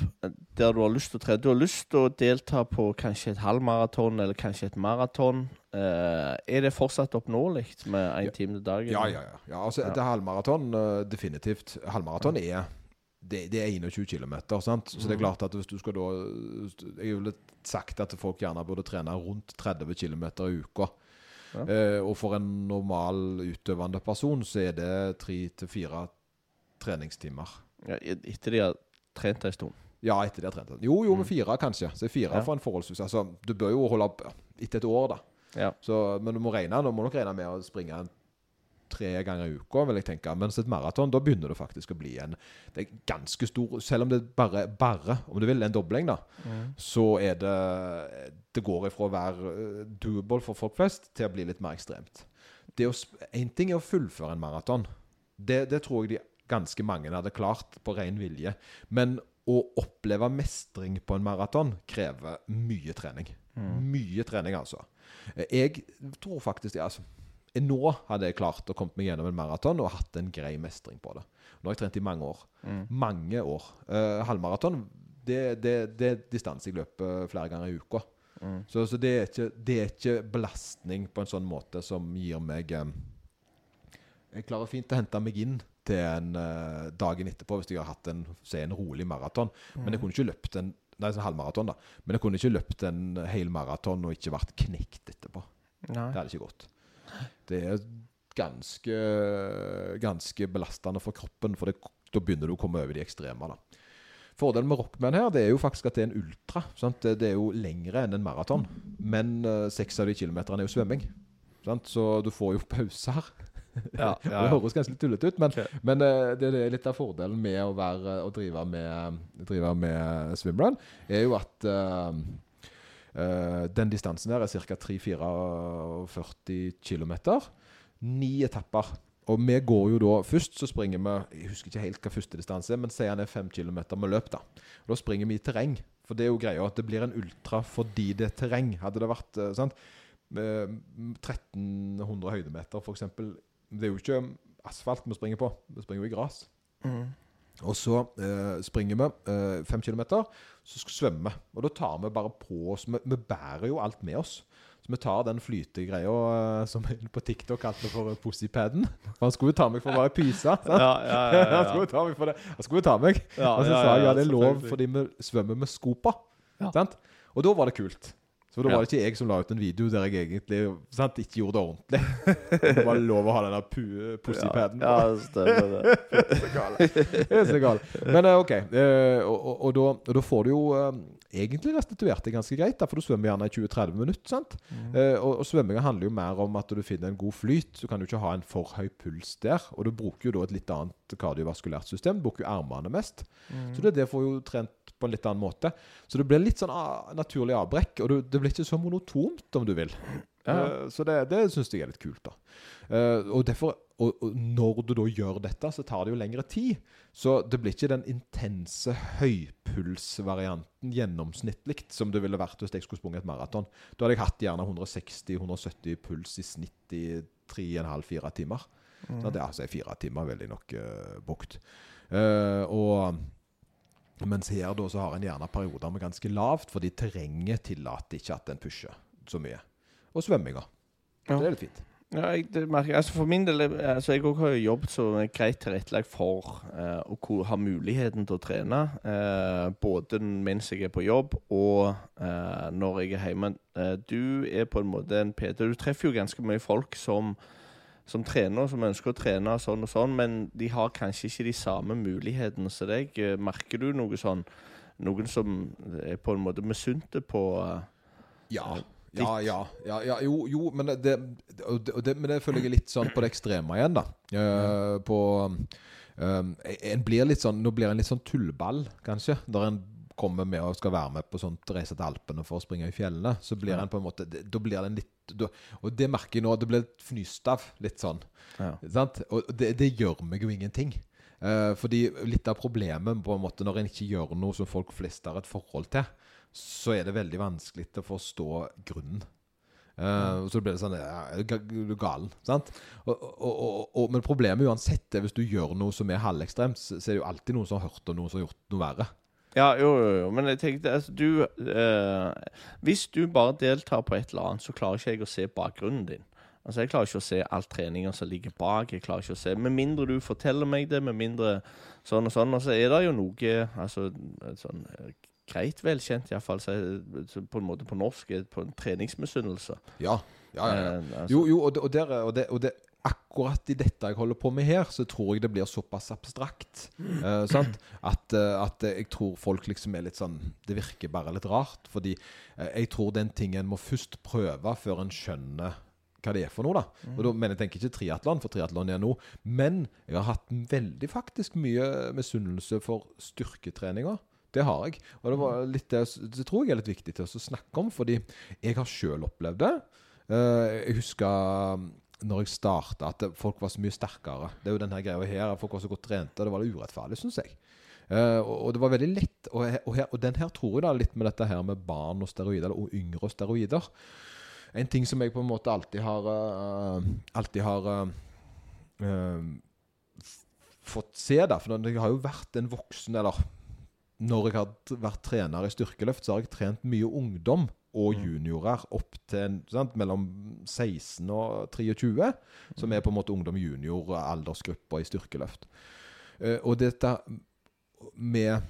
der du har lyst til å trene. Du har lyst til å delta på kanskje et halvmaraton eller kanskje et maraton. Uh, er det fortsatt oppnåelig med én Ja. time til dagen? Ja, ja, ja. ja altså, Ja. Er halvmaraton, uh, definitivt. Halvmaraton er det, det er 21 km, sant? så det er Mhm. klart at hvis du skal da Jeg ville sagt at folk gjerne burde trene rundt 30 km i uka. Ja. Eh, og for en normal utøvende person så er det tre til fire treningstimer. Ja, etter de har trent en stund. Ja, etter de har trent. Jo, jo, Mm. med fire kanskje. Så fire Ja. for en forholdsvis Altså, du bør jo holde opp etter et år, da. Ja. Så, men du må regne, du må nok regne med å springe tre ganger i uka, vil jeg tenke. Mens et maraton, da begynner det faktisk å bli en Det er ganske stor Selv om det bare, bare om du vil, en dobling, da, så er det Det går ifra å være eh, doable for folk flest til å bli litt mer ekstremt. Én ting er å fullføre en maraton. Det, det tror jeg de ganske mange hadde klart på ren vilje. Men å oppleve mestring på en maraton krever mye trening. Mye trening, altså. Eh, Jeg tror faktisk det, altså Nå hadde jeg klart å komme meg gjennom en maraton og hatt en grei mestring på det. Nå har jeg trent i mange år. Mange år. Uh, halvmaraton, det, det, det er distanse jeg løper flere ganger i uka. Så, så det, er ikke, det er ikke belastning på en sånn måte som gir meg um, Jeg klarer fint å hente meg inn til en uh, dagen etterpå hvis jeg har hatt en, si, en rolig maraton. Men jeg kunne ikke løpt en Nei, sånn halvmaraton, da. Men jeg kunne ikke løpt en hel maraton og ikke vært knekt etterpå. Nei. Det hadde ikke gått. Det er ganske, ganske belastende for kroppen, for det, da begynner du å komme over de ekstreme. da. Fordelen med Rockman her, det er jo faktisk at det er en ultra. Sant? Det, det er jo lengre enn en maraton. Men eh, seks av de kilometerne er jo svømming. Sant? Så du får jo pauser. Ja, ja, Det ja. høres ganske tullete ut, men, okay. men eh, det, det er litt av fordelen med å, være, å drive med, drive med swimrun, er jo at eh, den distansen der er ca. 3-44 km. Ni etapper. Og vi går jo da Først så springer vi Jeg husker ikke helt hva første distanse er, men sier han er 5 km med løp. Da Da springer vi i terreng. For det er jo greia at det blir en ultra fordi det er terreng. Hadde det vært eh, sant? 1300 høydemeter, f.eks. Det er jo ikke asfalt vi springer på. Vi springer jo i gress. Mm. Og så eh, springer vi eh, fem kilometer, så skal vi svømme. Og da tar vi bare på oss Vi, vi bærer jo alt med oss. Så vi tar den flytegreia eh, som vi på TikTok kalte for pussypaden. For han skulle jo ta meg for å være pysa. Ja, ja, ja, Han skulle jo ta meg for det. Han skulle jo ta meg. Og så sa jeg ja, det er lov fordi vi svømmer med skopa. Og da var det kult. Så da Ja. var det ikke jeg som la ut en video der jeg egentlig sant, ikke gjorde det ordentlig. Det var lov å ha den der pussypaden. Ja, ja, stemmer det. Det er så galt. Men eh, OK. eh, og, og, og, da, og da får du jo eh, egentlig restituert det ganske greit, da, for du svømmer gjerne i 20-30 minutter. sant? Mm. og, og svømminga handler jo mer om at du finner en god flyt. Du kan jo ikke ha en for høy puls der. Og du bruker jo da et litt annet kardiovaskulært system. Du bruker jo armene mest. Så det, det får jo trent på en litt annen måte. Så det blir litt sånn ah, naturlig avbrekk, og du, det blir ikke så monotont, om du vil. Ja. Eh, så det, det syns jeg er litt kult, da. Eh, og, derfor, og, og når du da gjør dette, så tar det jo lengre tid. Så det blir ikke den intense høypulsvarianten gjennomsnittlig som det ville vært hvis jeg skulle sprunget et maraton. Da hadde jeg hatt gjerne 160-170 puls i snitt i 3,5-4 timer. Mm. Så det er altså fire timer veldig nok uh, bukt. Uh, og mens her da så har en gjerne perioder med ganske lavt, fordi terrenget tillater ikke at en pusher så mye. Og svømminga. Ja. Det er litt fint. Ja, jeg, det merker, jeg. altså for min del, er- altså jeg har jo jobbet som er greit tilrettelagt for eh, å ha muligheten til å trene. Eh, både mens jeg er på jobb og eh, når jeg er hjemme. Eh, du er på en måte en PT. Du treffer jo ganske mye folk som, som trener, som ønsker å trene sånn og sånn, men de har kanskje ikke de samme mulighetene som deg. Eh, Merker du noe sånn Noen som er på en måte misunte på eh, Ja. Ja, ja, ja, ja, jo, jo, men det, det, det, men det føler jeg litt sånn på det ekstreme igjen, da. Uh, på um, En blir litt sånn Nå blir en litt sånn tullball, kanskje. Der en kommer med og skal være med på sånt reise til Alpene for å springe i fjellene. Så blir Ja. en på en måte Da blir det litt da, Og det merker jeg nå. Det blir fnyst av, litt sånn. Ja. Og det, det gjør meg jo ingenting. Eh, fordi litt av problemet på en måte når en ikke gjør noe som folk flest har et forhold til, så er det veldig vanskelig å forstå grunnen. Uh, så blir det sånn ja, Du er galen. Sant? Og, og, og, men problemet uansett er hvis du gjør noe som er halvekstremt, så, så er det jo alltid noen som har hørt om noen som har gjort noe verre. Ja, jo, jo, jo. Men jeg tenkte altså, du eh, Hvis du bare deltar på et eller annet, så klarer ikke jeg å se bakgrunnen din. Altså, Jeg klarer ikke å se all treninga som ligger bak. Jeg klarer ikke å se Med mindre du forteller meg det, med mindre sånn og sånn. Og så er det jo noe altså, sånn greit velkjent, iallfall på en måte på norsk, på en treningsmisunnelse. Ja, ja, ja, ja. Eh, altså, Jo, jo, og, det, og, der, og, det, og det, akkurat i dette jeg holder på med her, så tror jeg det blir såpass abstrakt. Uh? At, uh, at jeg tror folk liksom er litt sånn Det virker bare litt rart. Fordi uh, jeg tror den tingen må først prøve før en skjønner hva det er for noe. da Og da mener jeg tenker ikke triatlon, for triatlon er noe. Men jeg har hatt veldig faktisk mye misunnelse for styrketreninga. Det har jeg. Og det, litt det, tror jeg er litt viktig til å snakke om, fordi jeg har sjøl opplevd det. Jeg husker når jeg starta, at folk var så mye sterkere. Det er jo denne greia her, folk var så godt trente, og det var litt urettferdig, syns jeg. Uh, og, og det var veldig lett. Og, og, her, og den her tror jeg da litt med dette her med barn og steroider, eller yngre og steroider. En ting som jeg på en måte alltid har uh, Alltid har uh, fått se, da. For jeg har jo vært en voksen, eller når jeg har vært trener i styrkeløft, så har jeg trent mye ungdom og juniorer opp til sant, mellom 16 og 23, som er på en måte ungdom-junior-aldersgruppa i styrkeløft. Eh, og dette med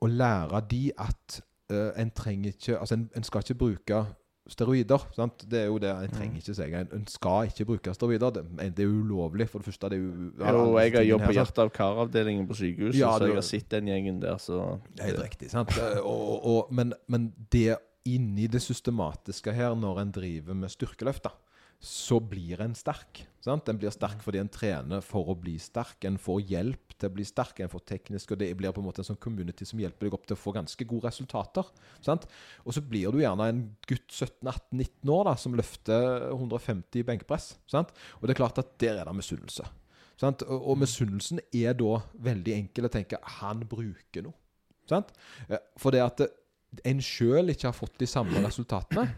å lære de at eh, en trenger ikke Altså, en, en skal ikke bruke steroider. Sant? Det er jo det En trenger ikke seg. En, en skal ikke bruke steroider. Det, det er ulovlig, for det første. Det er jo, Jo, jeg har jobbet på hjertet hjerte- og karavdelingen på sykehuset, Ja, så jeg har sett den gjengen der, så Helt riktig. sant? Eh, og, og, men, men det inni det systematiske her, når en driver med styrkeløft, da, så blir en sterk. Sant? En blir sterk fordi en trener for å bli sterk. En får hjelp til å bli sterk, en får teknisk, og det blir på en måte en sånn community som hjelper deg opp til å få ganske gode resultater. Sant? Og så blir du gjerne en gutt 17-18-19 år da, som løfter 150 i benkpress. Sant? Og det er klart at der er det misunnelse. Sant? Og, og misunnelsen er da veldig enkel å tenke han bruker noe. Sant? Eh, For det at en sjøl ikke har fått de samme resultatene.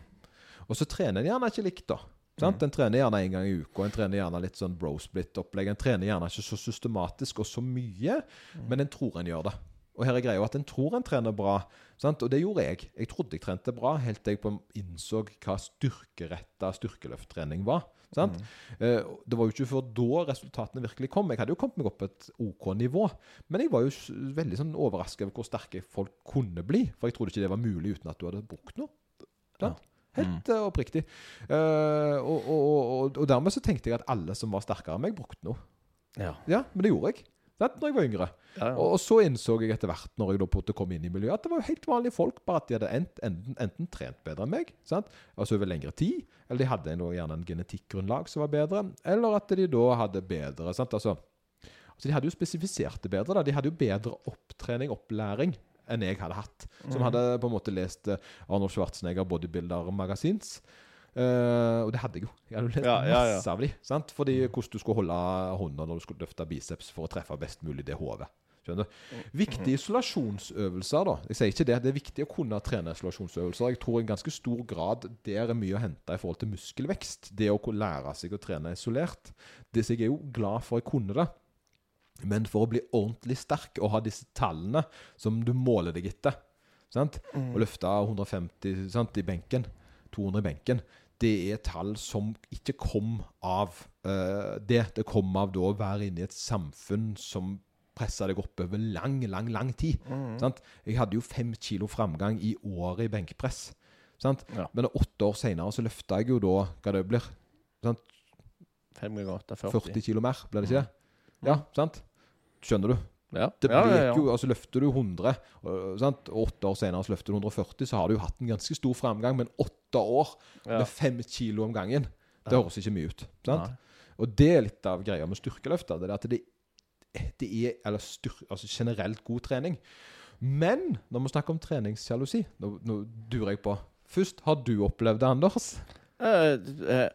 Og så trener en gjerne ikke likt, da. Sant? En trener gjerne en gang i uka. En trener gjerne litt sånn bro-split-opplegg. En trener gjerne ikke så systematisk og så mye, men en tror en gjør det. Og her er greia at en tror en trener bra, sant? og det gjorde jeg. Jeg trodde jeg trente bra, helt til jeg innså hva styrkeretta styrkeløfttrening var. Sant? Eh, det var jo ikke før da resultatene virkelig kom. Jeg hadde jo kommet meg opp på et OK nivå, men jeg var jo veldig sånn overrasket over hvor sterke folk kunne bli. For jeg trodde ikke det var mulig uten at du hadde brukt noe. Ja. Helt mm. oppriktig. Eh, og, og, og, og dermed så tenkte jeg at alle som var sterkere enn meg, brukte noe. Ja. Ja, men det gjorde jeg. Sant? Når jeg var yngre. Ja, ja. Og, så innså jeg etter hvert, når jeg da kom inn i miljøet, at det var jo helt vanlige folk, bare at de hadde ent, enten, enten trent bedre enn meg, sant? altså over lengre tid, eller de hadde en, gjerne en genetikkgrunnlag som var bedre, eller at de da hadde bedre sant? Altså, altså De hadde jo spesifisert det bedre. da. De hadde jo bedre opptrening, opplæring, enn jeg hadde hatt. Som hadde på en måte lest eh, Arnold Schwarzenegger Bodybuilder Eh, og det hadde jeg jo. Jeg hadde jo lest Ja, ja, ja. masse av de. Sant? Fordi hvordan du skulle holde hånda når du skulle løfte biceps for å treffe best mulig det hodet. Skjønner du? Viktige isolasjonsøvelser, da. Jeg sier ikke det. Det er viktig å kunne trene isolasjonsøvelser. Jeg tror i ganske stor grad der er mye å hente i forhold til muskelvekst. Det å kunne lære seg å trene isolert. Det, jeg er jo glad for jeg kunne det. Men for å bli ordentlig sterk og ha disse tallene som du måler deg etter sant? Og løfte 150 sant, i benken, 200 i benken, det er tall som ikke kom av uh, det. Det kom av da å være inne i et samfunn som pressa deg opp over lang, lang, lang tid. Sant? Jeg hadde jo fem kilo framgang i året i benkpress. Sant? Ja. Men åtte år seinere så løfta jeg jo da hva det blir. Sant? Fem ganger åtte, 40. 40 kilo mer, ble det ikke det? Ja, sant? Skjønner du? Ja. Det ja, blir ja, ja. jo, altså Løfter du 100, og, sant? og åtte år senere så løfter du 140, så har du jo hatt en ganske stor framgang. Men åtte år Ja. med fem kilo om gangen, det høres ikke mye ut. sant? Nei. Og det er litt av greia med styrkeløft. Det er at det, det er eller styr, altså generelt god trening. Men når vi snakker om treningssjalusi Nå, nå durer jeg på. Først, har du opplevd det, Anders? Uh, uh.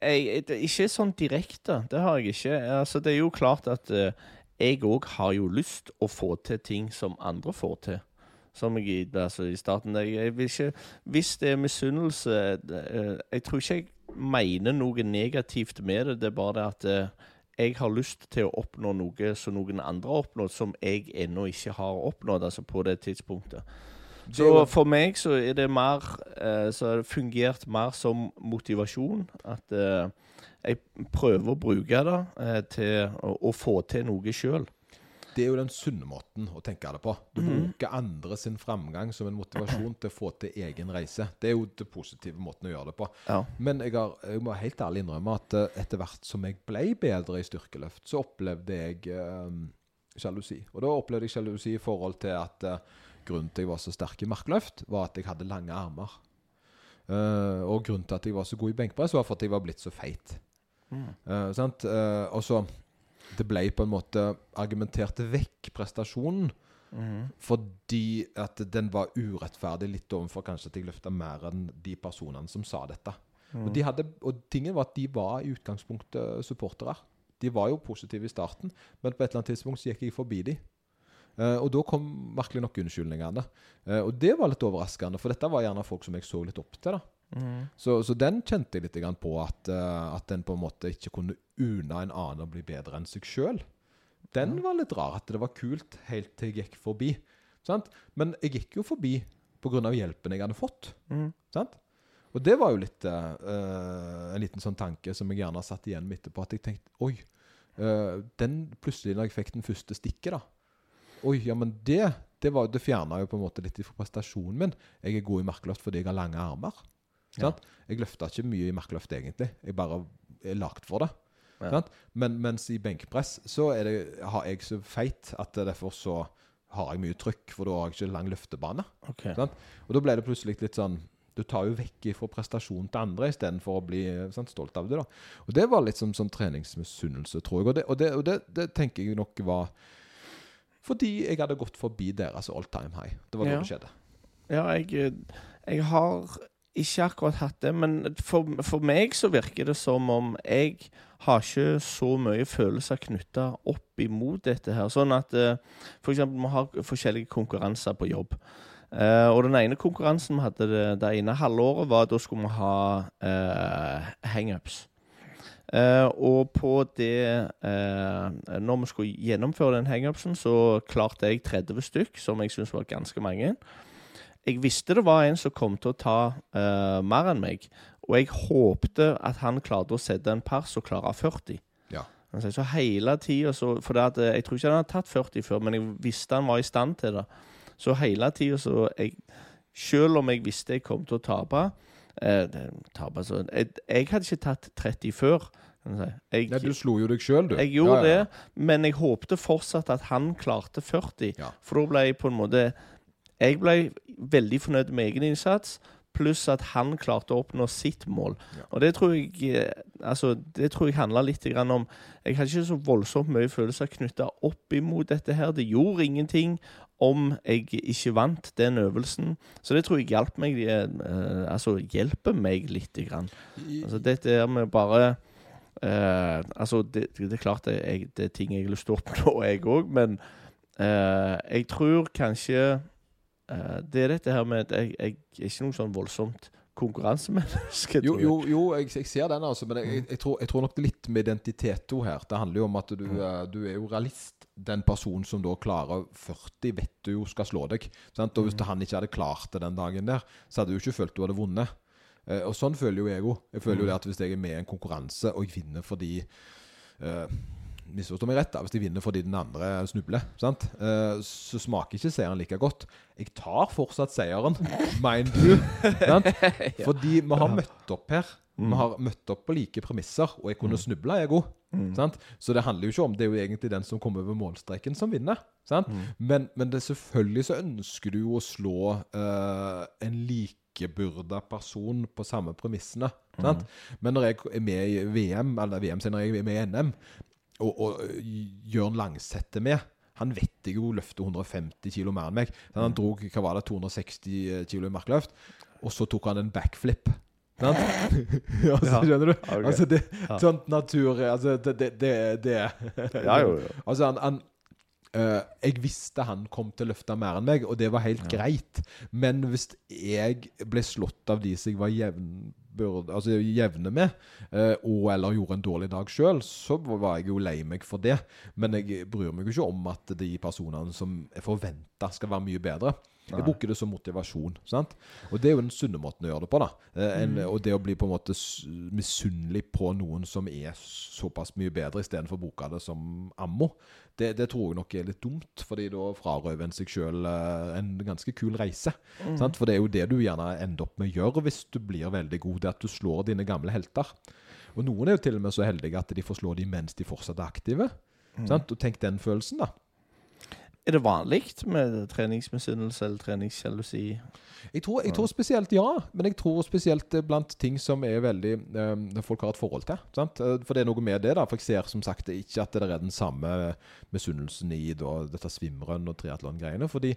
jeg, det, ikke sånn direkte. Det har jeg ikke. Altså, det er jo klart at eh, jeg òg har jo lyst å få til ting som andre får til. Som jeg altså, i starten jeg, jeg vil ikke, Hvis det er misunnelse eh, Jeg tror ikke jeg mener noe negativt med det. Det er bare det at eh, jeg har lyst til å oppnå noe som noen andre har oppnådd, som jeg ennå ikke har oppnådd, altså på det tidspunktet. Så for meg så er det mer eh, Så har det fungert mer som motivasjon. At eh, jeg prøver å bruke det eh, til å, å få til noe sjøl. Det er jo den sunne måten å tenke det på. Du bruker andre sin framgang som en motivasjon til å få til egen reise. Det er jo den positive måten å gjøre det på. Ja. Men jeg, har, jeg må helt ærlig innrømme at eh, etter hvert som jeg ble bedre i styrkeløft, så opplevde jeg eh, sjalusi. Og da opplevde jeg sjalusi i forhold til at eh, grunnen til jeg var så sterk i markløft, var at jeg hadde lange armer. Uh, og grunnen til at jeg var så god i benkpress, var for at jeg var blitt så feit. Eh, sant? Uh, og så Det ble på en måte argumentert vekk prestasjonen. Fordi at den var urettferdig litt overfor kanskje at jeg løfta mer enn de personene som sa dette. Og, de hadde, og tingen var at de var i utgangspunktet supportere. De var jo positive i starten, men på et eller annet tidspunkt så gikk jeg forbi de. Eh, og da kom virkelig nok unnskyldningene. Eh, og det var litt overraskende, for dette var gjerne folk som jeg så litt opp til. da. Så, så den kjente jeg litt på, at, uh, at en på en måte ikke kunne una en annen å bli bedre enn seg sjøl. Den var litt rar, at det var kult helt til jeg gikk forbi. Sant? Men jeg gikk jo forbi av hjelpen jeg hadde fått. Mm. Sant? Og det var jo litt eh, eh, en liten sånn tanke som jeg gjerne satt igjen med etterpå. At jeg tenkte Oi, uh, den plutselig når jeg fikk den første stikket, da Oi, ja, men det Det, var- det fjerna jo på en måte litt fra prestasjonen min. Jeg er god i markløft fordi jeg har lange armer. Sant? Jeg løfta ikke mye i markløft, egentlig. Jeg bare er lagd for det. Ja. Sant? Men mens i benkpress så er det, har jeg så feit at derfor så har jeg mye trykk, for da har jeg ikke lang løftebane. Okay. Sant? Og da ble det plutselig litt sånn Du tar jo vekk fra prestasjonen til andre istedenfor å bli sant, stolt av det. da. Og det var litt som, som treningsmisunnelse, tror jeg. Og, det, og, det, og det, det tenker jeg nok var fordi jeg hadde gått forbi deres all time high. Det var da Ja. det skjedde. Ja, jeg, jeg har ikke akkurat hatt det, men for, for meg så virker det som om jeg har ikke så mye følelser knytta opp imot dette her. Sånn at f.eks. for eksempel vi har forskjellige konkurranser på jobb. Uh, og den ene konkurransen vi hadde det, det ene halvåret, var at da skulle vi ha uh, hangups. Eh, og på det eh, Når vi skulle gjennomføre den hangupsen, så klarte jeg 30 stykk, som jeg syntes var ganske mange. Jeg visste det var en som kom til å ta eh, mer enn meg, og jeg håpte at han klarte å sette en pers og klare 40. Ja. Altså, Så hele tida så For at, jeg tror ikke han hadde tatt 40 før, men jeg visste han var i stand til det. Så hele tida så jeg, Selv om jeg visste jeg kom til å tape eh, tape jeg, jeg hadde ikke tatt 30 før. jeg Nei, du slo jo deg sjøl, du. jeg gjorde Ja, ja, ja. det, men jeg håpte fortsatt at han klarte 40. Ja. For da ble jeg på en måte Jeg ble veldig fornøyd med egen innsats, pluss at han klarte å oppnå sitt mål. Og det tror jeg eh, Altså, det tror jeg handla litt om Jeg hadde ikke så voldsomt mye følelser knytta opp imot dette her. Det gjorde ingenting om jeg ikke vant den øvelsen. Så det tror jeg hjalp meg eh, Altså hjelper meg lite grann. Altså dette er med bare eh, Altså det, det er klart det er, det er ting jeg har lyst til å oppnå, jeg òg, men eh, jeg tror kanskje eh, Det er dette her med at jeg, jeg er ikke noe sånn voldsomt konkurransemenneske. Jo, jo, jo jeg, jeg ser den, altså, men jeg, jeg, tror, jeg tror nok det er litt med identitet òg her. Det handler jo om at du, eh, du er jo realist. Den personen som da klarer 40, vet du jo skal slå deg. Sant? Og hvis han ikke hadde klart det den dagen der, så hadde du ikke følt du hadde vunnet. Eh, og sånn føler jo jeg òg. Jeg føler jo det at hvis jeg er med i en konkurranse, og jeg vinner fordi uh, Misforstå meg rett, da. Hvis jeg vinner fordi den andre snubler, sant? Uh, så smaker ikke seieren like godt. Jeg tar fortsatt seieren, mind you. sant? Fordi vi har møtt opp her. Vi har møtt opp på like premisser, og jeg kunne snubla, jeg òg. Sant? Så det handler jo ikke om Det er jo egentlig den som kommer over målstreken, som vinner. Sant? Men, men det, selvfølgelig så ønsker du jo å slå uh, en likebyrda person på samme premissene. Sant? Men når jeg er med i VM, eller VM, senere, jeg er med i NM, og, og ø, Jørn Langseth er med han vet jeg jo løfter 150 kilo mer enn meg. Så Han dro hva var det, 260 kilo i markløft, og så tok han en backflip. Sant? ja, så skjønner du? Okay. Altså, det, Ja. sånt natur altså, Det, det, det. Ja, jo, jo. Altså, han, han øh, Jeg visste han kom til å løfte mer enn meg, og det var helt greit. Men hvis jeg ble slått av de som jeg var jevnbyrd, altså jevne med, øh, og eller gjorde en dårlig dag sjøl, så var jeg jo lei meg for det. Men jeg bryr meg jo ikke om at de personene som er forventa, skal være mye bedre. Jeg bruker det som motivasjon. sant? Og det er jo den sunne måten å gjøre det på. da. Eh, En, Og det å bli på en måte misunnelig på noen som er såpass mye bedre, istedenfor å bruke det som ammo, det, det tror jeg nok er litt dumt. fordi da frarøver en seg sjøl en ganske kul reise. sant? For det er jo det du gjerne ender opp med å gjøre hvis du blir veldig god, det at du slår dine gamle helter. Og noen er jo til og med så heldige at de får slå dem mens de fortsatt er aktive. sant? Og tenk den følelsen, da. Er det vanlig med treningsmisunnelse eller treningssjalusi? Jeg tror, jeg tror spesielt ja, men jeg tror spesielt eh, blant ting som er veldig eh, folk har et forhold til. Sant? Eh, For det er noe med det. da, For jeg ser som sagt ikke at det er den samme misunnelsen i da, dette svimrønn- og triatlon-greiene. Fordi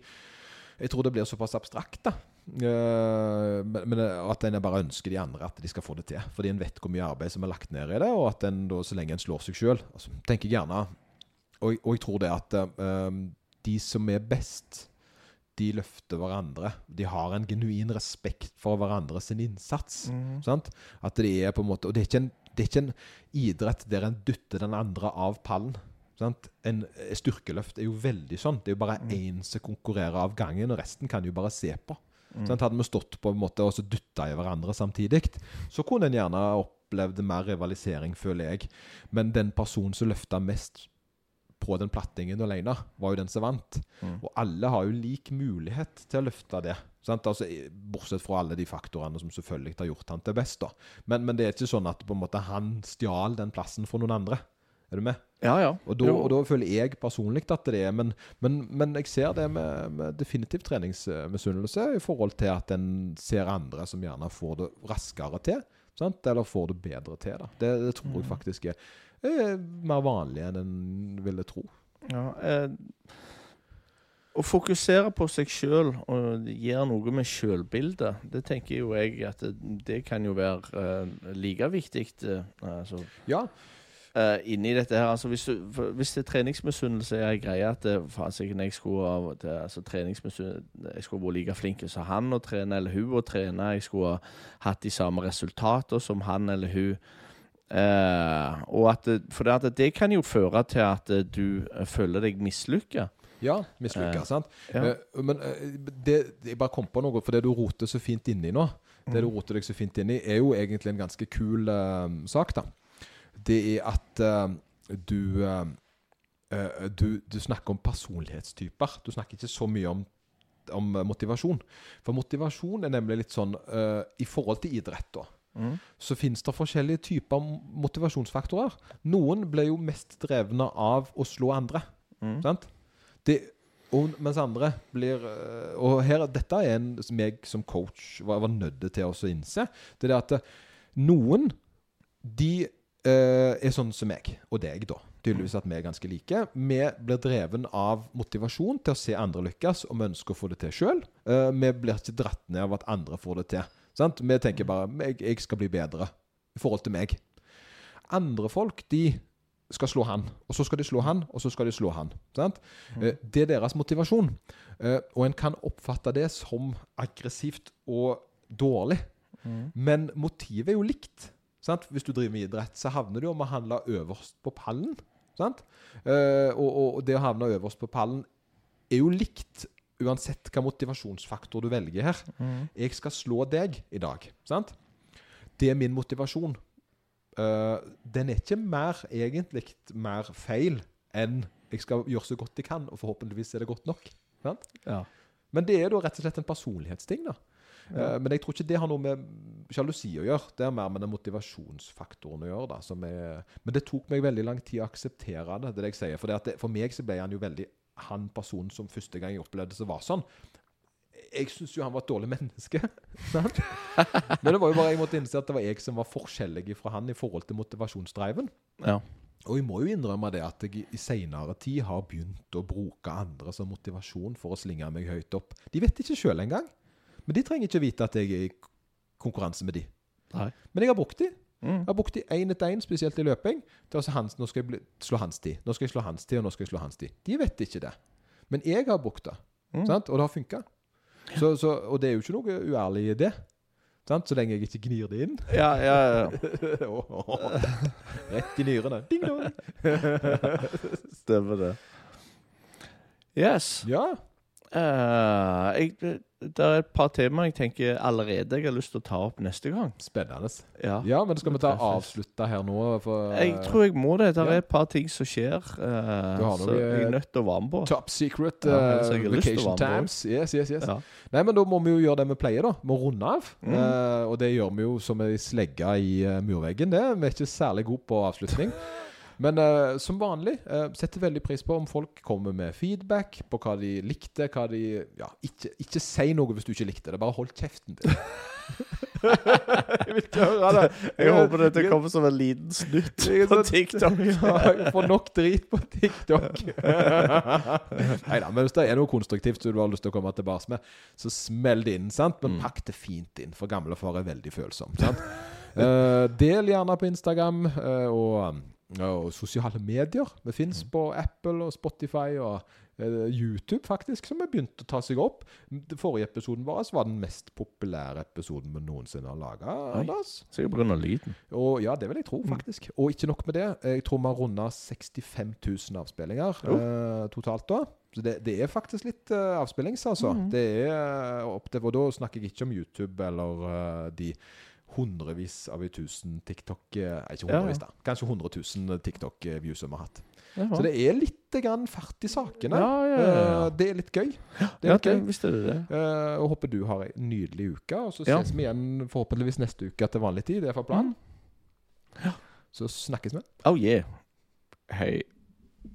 jeg tror det blir såpass abstrakt. da. Eh, men, men at en bare ønsker de andre at de skal få det til. Fordi en vet hvor mye arbeid som er lagt ned i det, og at en da, så lenge en slår seg sjøl altså, tenker jeg gjerne og, og jeg tror det at eh, de som er best de løfter hverandre. De har en genuin respekt for hverandre sin innsats. Sant? At det er på en måte Og det er ikke en, det er ikke en idrett der en dytter den andre av pallen. Sant? En eh, styrkeløft er jo veldig sånn. Det er jo bare én som konkurrerer av gangen, og resten kan jo bare se på. Sant? Hadde vi stått på en måte og så dytta i hverandre samtidig, så kunne en gjerne opplevd mer rivalisering, føler jeg. Men den personen som løfta mest på den plattingen alene, var jo den som vant. Mm. Og alle har jo lik mulighet til å løfte det. Sant? Altså, bortsett fra alle de faktorene som selvfølgelig har gjort han til best. Men, men det er ikke sånn at måte han stjal den plassen fra noen andre. Er du med? Ja, ja. Og da, og da føler jeg personlig at det er Men, men, men jeg ser det med, med definitivt treningsmisunnelse i forhold til at en ser andre som gjerne får det raskere til. Sant? Eller får det bedre til. Det, det tror jeg faktisk er, er mer vanlig enn en ville tro. Ja, eh, å fokusere på seg sjøl og gjøre noe med sjølbildet, det tenker jo jeg at det, det kan jo være eh, like viktig eh, altså, Ja, uh, inni dette her. Altså, hvis, du, hvis det er treningsmisunnelse er en greie at faen, jeg skulle det, altså, Jeg skulle vært like flink som han å trene, eller hun å trene. Jeg skulle ha hatt de samme resultater som han eller hun. Eh, og at for det, at det kan jo føre til at eh, du eh, føler deg mislykka. ja mislykka, Eh, sant? Ja. Men det, jeg bare kom på noe, for det du roter så fint inni nå, det du roter deg så fint inni, er jo egentlig en ganske kul sak, da. Det er at du, du Du snakker om personlighetstyper. Du snakker ikke så mye om om motivasjon. For motivasjon er nemlig litt sånn I forhold til idrett, da Mm. så finnes det forskjellige typer motivasjonsfaktorer. Noen blir jo mest drevne av å slå andre. Mm. Sant? Det, og, mens andre blir øh, Og her, dette er en som jeg som coach var, var nødt til å innse. Det er at øh, noen de øh, er sånn som meg og deg, da. Tydeligvis at vi er ganske like. Vi blir dreven av motivasjon til å se andre lykkes, og vi ønsker å få det til sjøl. vi blir ikke dratt ned av at andre får det til. Sant? Vi tenker bare jeg, 'jeg skal bli bedre' i forhold til meg. Andre folk, de skal slå han, og så skal de slå han, og så skal de slå han. Sant? Eh, Det er deres motivasjon. Eh, Og en kan oppfatte det som aggressivt og dårlig. Mm. Men motivet er jo likt. Sant? Hvis du driver med idrett, så havner du om å handle øverst på pallen. Sant? Eh, og, og, og det å havne øverst på pallen er jo likt uansett hva motivasjonsfaktor du velger her. Mm. Jeg skal slå deg i dag. Sant? Det er min motivasjon. Uh, den er ikke mer egentlig mer feil enn jeg skal gjøre så godt jeg kan, og forhåpentligvis er det godt nok. Sant? Ja. Men det er da rett og slett en personlighetsting. da. Ja. Eh, men jeg tror ikke det har noe med sjalusi å gjøre. Det er mer med den motivasjonsfaktoren å gjøre. da. Som er, men det tok meg veldig lang tid å akseptere det. det, jeg sier. For, det at det, for meg så ble han jo veldig han personen som første gang jeg opplevde det, var sånn. Jeg syns jo han var et dårlig menneske. sant? Men det var jo bare jeg måtte innse at det var jeg som var forskjellig fra han i forhold til motivasjonsdriven. Ja. Og jeg må jo innrømme det at jeg i seinere tid har begynt å bruke andre som motivasjon for å slinge meg høyt opp. De vet ikke sjøl engang. Men de trenger ikke vite at jeg er i konkurranse med de. Nei. Men jeg har brukt de. Mm. Har brukt de én etter én, spesielt i løping. Til å hans, nå skal jeg slå hans tid. Nå skal jeg slå hans tid, og nå skal jeg slå hans tid. De vet ikke det. Men jeg har brukt det. Mm. Sant? Og det har funka. Så, så, og det er jo ikke noe uærlig i det. Sant? Så lenge jeg ikke gnir det inn. Ja, ja, ja. Rett i nyrene. Ding dong. Stemmer det. Yes. Ja. Uh, jeg, det er et par temaer jeg tenker allerede jeg har lyst til å ta opp neste gang. Spennende. Ja. Ja, men skal vi ta avslutte her nå? For, Jeg tror jeg må det. Det Ja. er et par ting som skjer, Uh, har så jeg er nødt til å være med på. Top secret uh, så jeg har lyst til å vacation times. Yes, yes, yes. Ja. Nei, men da må vi jo gjøre det vi pleier, da. Må runde av. Mm. Uh, og det gjør vi jo som ei slegge i eh, murveggen. Det. Vi er ikke særlig gode på avslutning. Men uh, som vanlig uh, setter veldig pris på om folk kommer med feedback på hva de likte. hva de, ja, Ikke, ikke si noe hvis du ikke likte det. Bare hold kjeften din. jeg vil ikke høre det. Jeg håper dette kommer som en liten snutt på TikTok. Ja, jeg får nok drit på TikTok. Nei da, men hvis det er noe konstruktivt som du har lyst til å komme tilbake med, så smell det inn. sant? Men Mm. pakk det fint inn, for gamlefar er veldig følsom. sant? Uh, del gjerne på Instagram uh, og, og sosiale medier. Vi fins på Apple og Spotify og eh, YouTube, faktisk, som har begynt å ta seg opp. Den forrige episoden vår var den mest populære episoden vi noensinne har laga. Sikkert pga. lyden. Og ja, det vil jeg tro, Mm. faktisk. Og ikke nok med det. Jeg tror vi har runda 65 000 avspillinger Oh. eh, totalt da. Så det, det er faktisk litt uh, avspillings, altså. Mm. Det er uh, opp til Og da snakker jeg ikke om YouTube eller uh, de hundrevis av i tusen TikTok eh, Ikke hundrevis, da. Kanskje 100 000 TikTok-views vi har hatt. Jaha. Så det er litt grann fart i sakene. Ja, ja, ja. Eh, det er litt gøy. Det er Ja, litt gøy. Visste du det. Eh, og håper du har ei nydelig uke. Og så ses vi igjen forhåpentligvis neste uke til vanlig tid. Det er for planen. Ja. Så snakkes vi. Oh yeah. Hei.